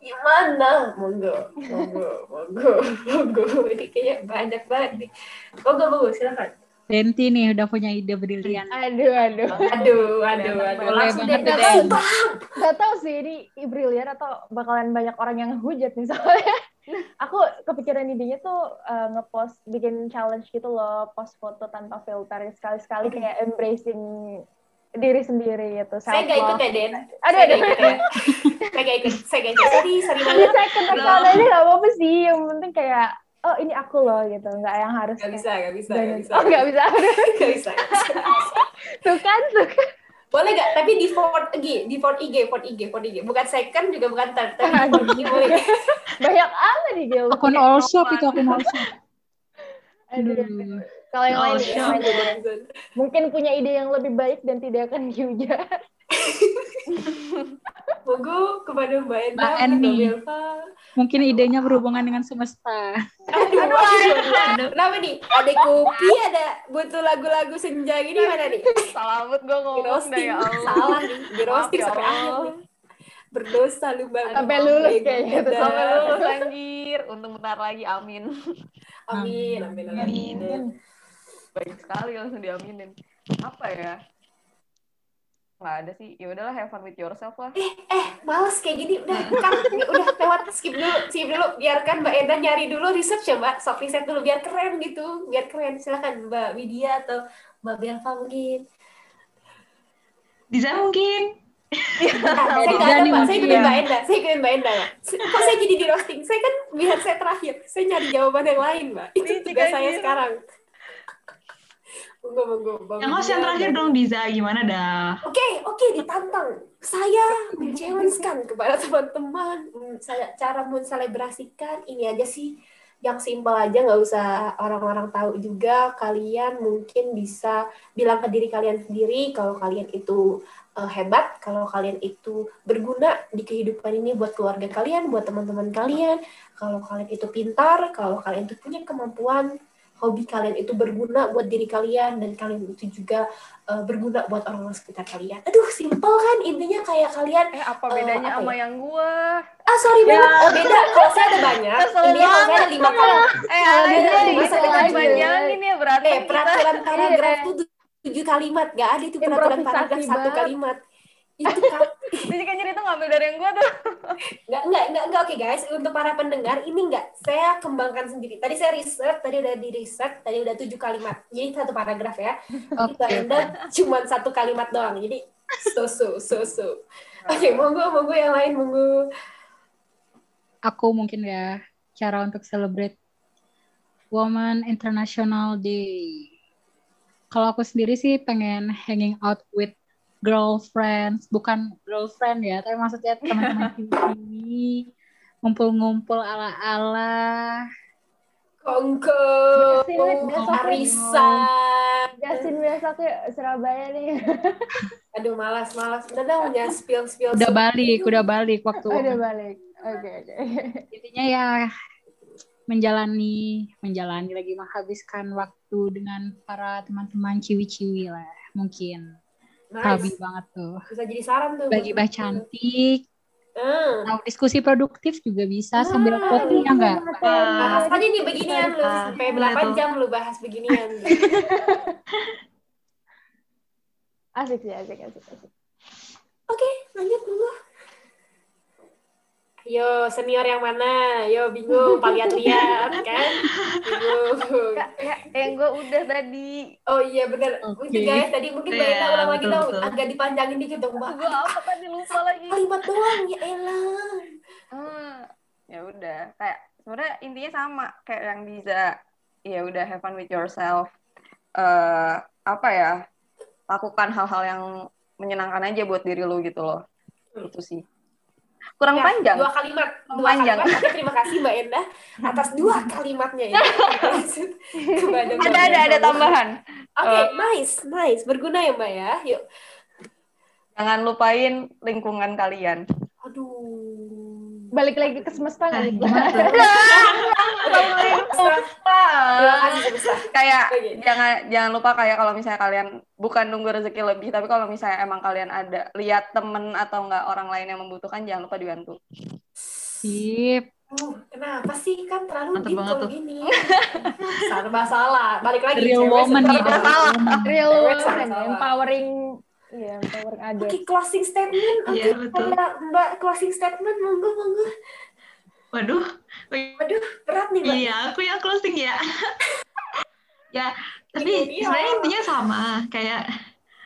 Gimana? Monggo, monggo, monggo, monggo. Ini kayaknya banyak banget nih. Monggo, monggo, silakan. Denti nih udah punya ide brilian. Aduh, aduh. Aduh, aduh, aduh. Langsung deh, Den. paham. Gak tau sih ini brilian atau bakalan banyak orang yang hujat nih soalnya. aku kepikiran idenya tuh uh, ngepost bikin challenge gitu loh, post foto tanpa filter sekali-sekali kayak embracing diri sendiri gitu. Saya gak ikut ya, Den. Ada Saya ada. ya. Saya gak ikut. Saya gak ikut. Sorry, sorry Ini banget. second account aja gak apa-apa sih. Yang penting kayak oh ini aku loh gitu, nggak yang harus. Gak kayak bisa, gak bisa, bisa. Oh nggak bisa. Gak bisa. tuh kan, tuh kan. Boleh gak? Tapi di Ford IG, di Ford IG, Ford IG, Ford IG. Bukan second juga bukan third. Tapi di Ford IG boleh. Banyak amat nih Gil. Akun all shop itu akun all shop. Aduh. Aduh. Kalau yang lain, Oh, yang siap. lain mungkin punya ide yang lebih baik dan tidak akan dihujat. Monggo kepada Mbak Enda, Mbak Mbak Eni. Mungkin idenya berhubungan dengan semesta. Aduh, aduh, Kenapa nih? Ada kopi, ada butuh lagu-lagu senja gini mana nih? Salah banget gue ngomong dah roasting, ya Allah. salah nih. Di roasting ya sampai akhir nih. Berdosa lu Mbak. Sampai lulus kayaknya Sampai lulus anjir. Untung bentar lagi, amin. Amin, amin, amin. Amin. Baik sekali langsung diaminin. Apa ya? Nggak ada sih. Ya udahlah have fun with yourself lah. Eh, males kayak gini. Udah, kan, udah lewat skip dulu, skip dulu. Biarkan Mbak Enda nyari dulu research ya Mbak. Sok riset dulu biar keren gitu. Biar keren. Silakan Mbak Widya atau Mbak Belva mungkin. Diza mungkin. Nah, saya nggak ada Jadi Mbak. Saya ikutin ya. Mbak Enda. Saya ikutin Mbak Enda. Kok saya jadi di roasting? Saya kan biar saya terakhir. Saya nyari jawaban yang lain Mbak. Itu tugas saya sekarang. Monggo. Mbak Yang host yang terakhir Mbak- dong Diza gimana dah? Oke, oke, ditantang. Saya menchallenge-kan kepada teman-teman. Hmm, Saya cara menselebrasikan ini aja sih yang simpel aja nggak usah orang-orang tahu juga kalian mungkin bisa bilang ke diri kalian sendiri kalau kalian itu eh, hebat kalau kalian itu berguna di kehidupan ini buat keluarga kalian buat teman-teman kalian kalau kalian itu pintar kalau kalian itu punya kemampuan hobi kalian itu berguna buat diri kalian dan kalian itu juga eh, berguna buat orang-orang sekitar kalian. Aduh, simpel kan intinya kayak kalian Eh, apa Eh, bedanya apa sama ya? yang gua? ah sorry banget oh, beda kalau saya ada banyak ini kalau saya ada lima kali Eh, Kalau ada beda nih. gitu Kita aja. kepanjangin ya berarti. eh peraturan paragraf Iya. tuh tujuh kalimat gak ada itu peraturan Improvisasi paragraf satu kalimat itu kan Jadi itu ngambil dari yang gua tuh. nggak nggak nggak nggak. Oke guys. Untuk para pendengar ini nggak. Saya kembangkan sendiri. Tadi saya riset tadi udah di riset tadi udah tujuh kalimat. Jadi satu paragraf ya. Oke. Mbak Enda cuma satu kalimat doang. Jadi so so so so. Oke monggo monggo yang lain monggo. Aku mungkin ya cara untuk celebrate Women International Day. Kalau aku sendiri sih pengen hanging out with girlfriends, bukan girlfriend ya, tapi maksudnya teman-teman ciwi ngumpul-ngumpul ala-ala. kongko arisan Gasin besok ke Surabaya nih. Aduh malas malas. Udah dong ya spill spill. Udah balik, udah balik waktu Oh, udah balik. Oke, oke. intinya ya menjalani menjalani lagi menghabiskan waktu dengan para teman-teman ciwi-ciwi lah mungkin Rabi Nice. banget tuh Bisa jadi saran tuh. bagi bah cantik Hmm. atau diskusi produktif juga bisa sambil kopi ya enggak Bahas aja nih beginian lu. Ah, Sampai iya berapa jam lu bahas beginian. Asik sih, asik, asik, asik. Oke, lanjut dulu. Yo, senior yang mana? Yo, bingung, Pak lihat-lihat, kan? Bingung. Ya, ya, yang gua udah tadi. Oh iya, bener. Oke. Mungkin guys, tadi mungkin Iya, Enda ulang lagi dong. Agak dipanjangin dikit dong, Mbak. Gua apa tadi lupa lagi. Kalimat doang, ya elah. Hmm, ya udah kayak sebenarnya intinya sama kayak yang bisa ya udah have fun with yourself eh apa ya lakukan hal-hal yang menyenangkan aja buat diri lu gitu loh itu sih kurang Ya, panjang Dua kalimat. Dua Panjang. kalimat. Terima kasih Mbak Enda atas dua kalimatnya ya. Kepada ada ada ada tambahan Oke, Eh. nice, nice. Berguna ya Mbak ya. Yuk. jangan lupain lingkungan kalian. Balik lagi ke semesta nggak nih? kayak jangan jangan lupa kayak kalau misalnya kalian bukan nunggu rezeki lebih tapi kalau misalnya emang kalian ada lihat temen atau enggak orang lain yang membutuhkan jangan lupa dibantu sip Uh, kenapa sih kan terlalu Mantap deep banget kalau tuh. gini? Serba salah. Balik lagi. real woman nih real woman. Empowering, iya, empowering Oke, adults. closing statement. Oke, Iya, betul. Mbak, Mbak closing statement. Monggo, monggo. Waduh. Waduh, berat nih, Mbak. Iya, aku yang closing ya. ya, tapi Iya. sebenarnya intinya sama kayak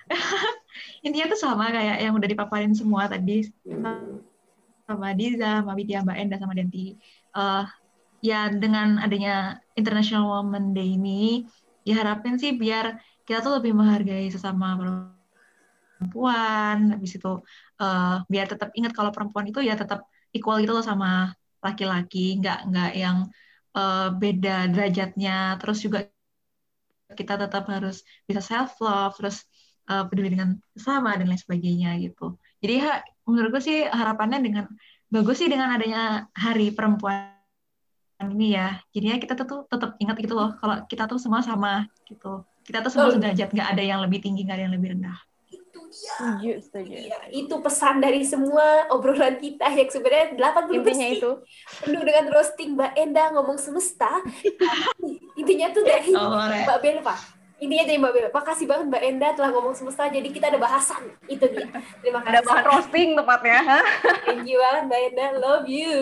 intinya tuh sama kayak yang udah dipaparin semua tadi sama Diza, sama Widya, Mbak Enda, sama Denti. Eh, ya dengan adanya International Women Day ini, diharapin sih biar kita tuh lebih menghargai sesama perempuan, habis itu eh, biar tetap ingat kalau perempuan itu ya tetap equal gitu loh sama laki-laki, nggak nggak yang eh, beda derajatnya, terus juga kita tetap harus bisa self love, terus eh, peduli dengan sesama dan lain sebagainya gitu. Jadi ha- menurutku sih harapannya dengan bagus sih dengan adanya Hari Perempuan ini ya. Jadinya kita tuh tetap ingat gitu loh kalau kita tuh semua sama gitu. Kita tuh semua Betul. sederajat, nggak ada yang lebih tinggi, nggak ada yang lebih rendah. Itu dia. Setuju, setuju. Iya, itu pesan dari semua obrolan kita yang sebenarnya 80 Intinya itu. penuh dengan roasting Mbak Enda ngomong semesta. Intinya tuh dari Oh. Mbak Belva. Intinya dari Mbak Belva. Makasih banget Mbak Enda telah ngomong semesta. Jadi kita ada bahasan. Itu dia. Terima Ada kasih. bahan roasting tepatnya. Thank you banget Mbak Enda. Love you.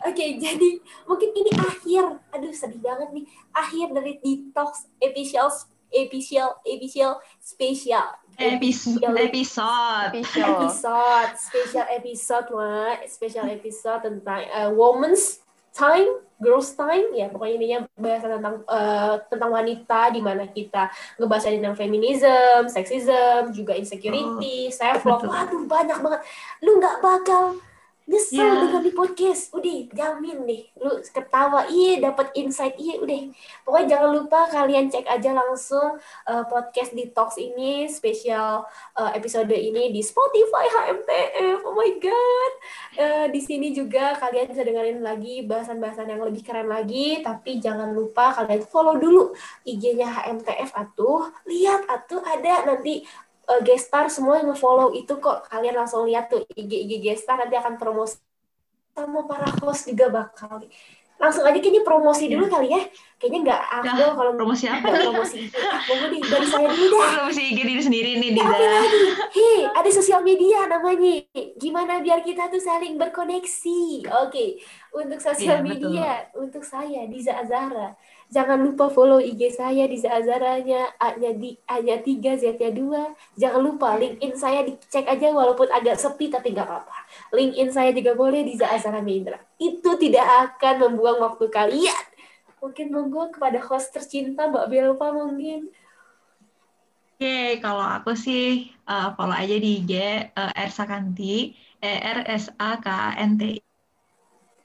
Oke, jadi mungkin ini akhir. Aduh, sedih banget nih. Akhir dari Detox episode episode episode spesial. Episode, episode. Episode. Special. Episode wah special episode tentang uh, women's time girls time. Ya pokoknya intinya bahasan tentang uh, tentang wanita di mana kita ngebahas tentang feminism sexism juga insecurity self love waduh banyak banget. Lu nggak bakal nyesel Ya. dengan di podcast udah jamin deh lu ketawa iya dapat insight iya udah pokoknya jangan lupa kalian cek aja langsung uh, podcast detox ini spesial uh, episode ini di Spotify HMTF. Oh my god. Uh, di sini juga kalian bisa dengerin lagi bahasan-bahasan yang lebih keren lagi, tapi jangan lupa kalian follow dulu IG-nya HMTF atuh. Lihat atuh ada nanti uh, gestar semua yang nge-follow itu kok. Kalian langsung lihat tuh IG-IG gestar nanti akan promosi sama para host juga bakal langsung aja kayaknya promosi dulu kali ya kayaknya nggak afdol Nah, kalau promosi apa? promosi IG monggo deh dari saya dulu dah Oh, promosi IG diri sendiri nih, Ya, Diza. lagi? Hei, ada sosial media namanya. Gimana biar kita tuh saling berkoneksi? Oke, untuk sosial Iya, betul. media, untuk saya Diza Azara. Jangan lupa follow IG saya Diza Azaranya, A-nya di A-nya 3, Z-nya 2. Jangan lupa LinkedIn saya dicek aja walaupun agak sepi tapi nggak apa-apa. LinkedIn saya juga boleh Diza Azara Mendra. Itu tidak akan membuang waktu kalian. Mungkin monggo kepada host tercinta Mbak Belva mungkin. Oke, kalau aku sih eh, follow aja di IG eh, Ersakanti, E R S A K N T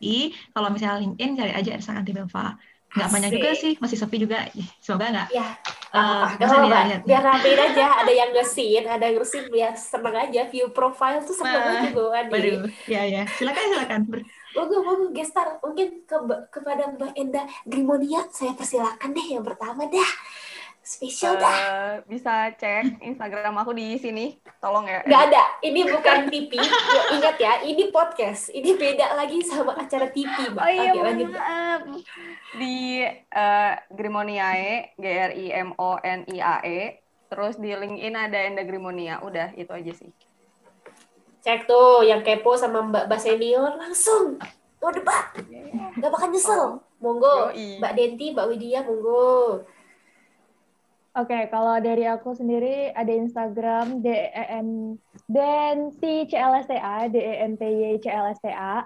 I. Kalau misalnya LinkedIn cari aja Ersakanti Belva. Nggak banyak juga sih, masih sepi juga. Semoga nggak. Ya, Eh, Gak bisa apa-apa, dilihat. biar rapiin aja. Ada yang ngesin, ada yang ngesin biar seneng aja. View profile tuh seneng Wah, aja bawaan Waduh, ya ya. Silakan silakan. Moga, moga, gestar. Mungkin ke, kepada Mbak Enda Grimonia, saya persilakan deh yang pertama dah. Spesial dah. Eh, bisa cek Instagram aku di sini. Tolong ya. Gak ada, ini bukan TV. Ya, ingat ya, ini podcast. Ini beda lagi sama acara TV, Mbak. Oh iya, mohon maaf. Di eh, Grimoniae, G R I M O N I A E. Terus di LinkedIn ada Enda Grimonia. Udah, itu aja sih. Cek tuh, yang kepo sama Mbak Mbak Senior, langsung. Mau debat. Gak bakal nyesel. Monggo, Yoi. Mbak Denti, Mbak Widya, monggo. Oke, kalau dari aku sendiri ada Instagram D E N Denti CLSTA, D E N T Y CLSTA.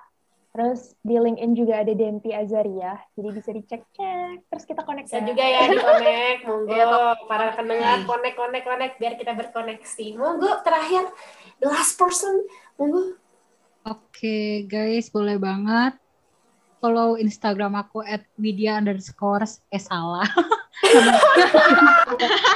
Terus di LinkedIn juga ada Denti Azaria, jadi bisa dicek-cek. Terus kita connect ya. juga ya di connect, monggo Iya, para pendengar connect connect connect biar kita berkoneksi. Monggo terakhir the last person, monggo. Oke guys, boleh banget. Follow Instagram aku at media underscore eh salah.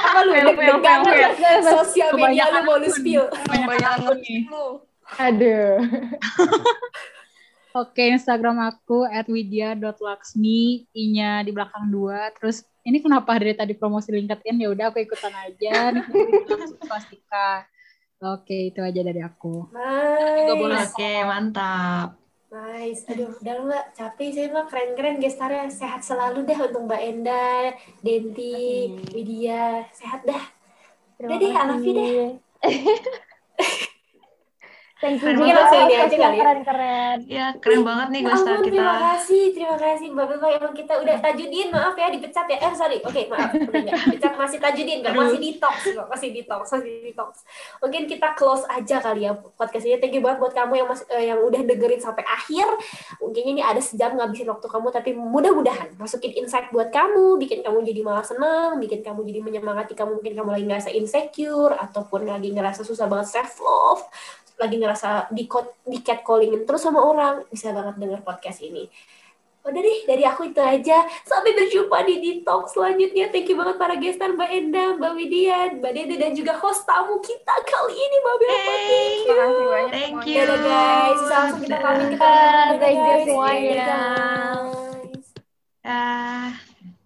Apa lu fail, deg-degan sosial media lu mau lu spill. Banyak akun nih. lu. Aduh. Oke, Instagram aku at widya.laksmi, i-nya di belakang dua. Terus ini kenapa dari tadi promosi LinkedIn ya udah aku ikutan aja. Swastika. Oke, itu aja dari aku. Nice. Oke, mantap. Nice. Aduh, udah lu Mbak, capek saya mah keren-keren gestarnya. Sehat selalu dah untuk Mbak Enda, Denti. Widya. Sehat dah. Terima Udah deh, I love you deh. Kasih. Thank you Keren juga ini aja kali ya. keren-keren. Ya, keren banget nih Ya gue ampun, kita. terima kasih, terima kasih Mbak Bella. Emang kita udah tajudin, maaf ya dipecat ya. Eh sorry, oke maaf, udah nggak dipecat masih tajudin, nggak masih detox, kok, masih detox, masih detox. Mungkin kita close aja kali ya podcast ini. Thank you banget buat kamu yang masih eh, yang udah dengerin sampai akhir. Mungkin ini ada sejam ngabisin waktu kamu, tapi mudah-mudahan masukin insight buat kamu, bikin kamu jadi malah senang, bikin kamu jadi menyemangati kamu. Mungkin kamu lagi ngerasa insecure ataupun lagi ngerasa susah banget self love lagi ngerasa di di catcallingin terus sama orang bisa banget denger podcast ini udah deh dari aku itu aja sampai berjumpa di detox selanjutnya thank you banget para gestar Mbak Enda Mbak Widya Mbak Dede dan juga host tamu kita kali ini Mbak Bella thank you Terima kasih banyak Thank semuanya. you. Dadah guys langsung kita pamit kita Dadah, thank guys. semuanya. Dadah, guys. Ah.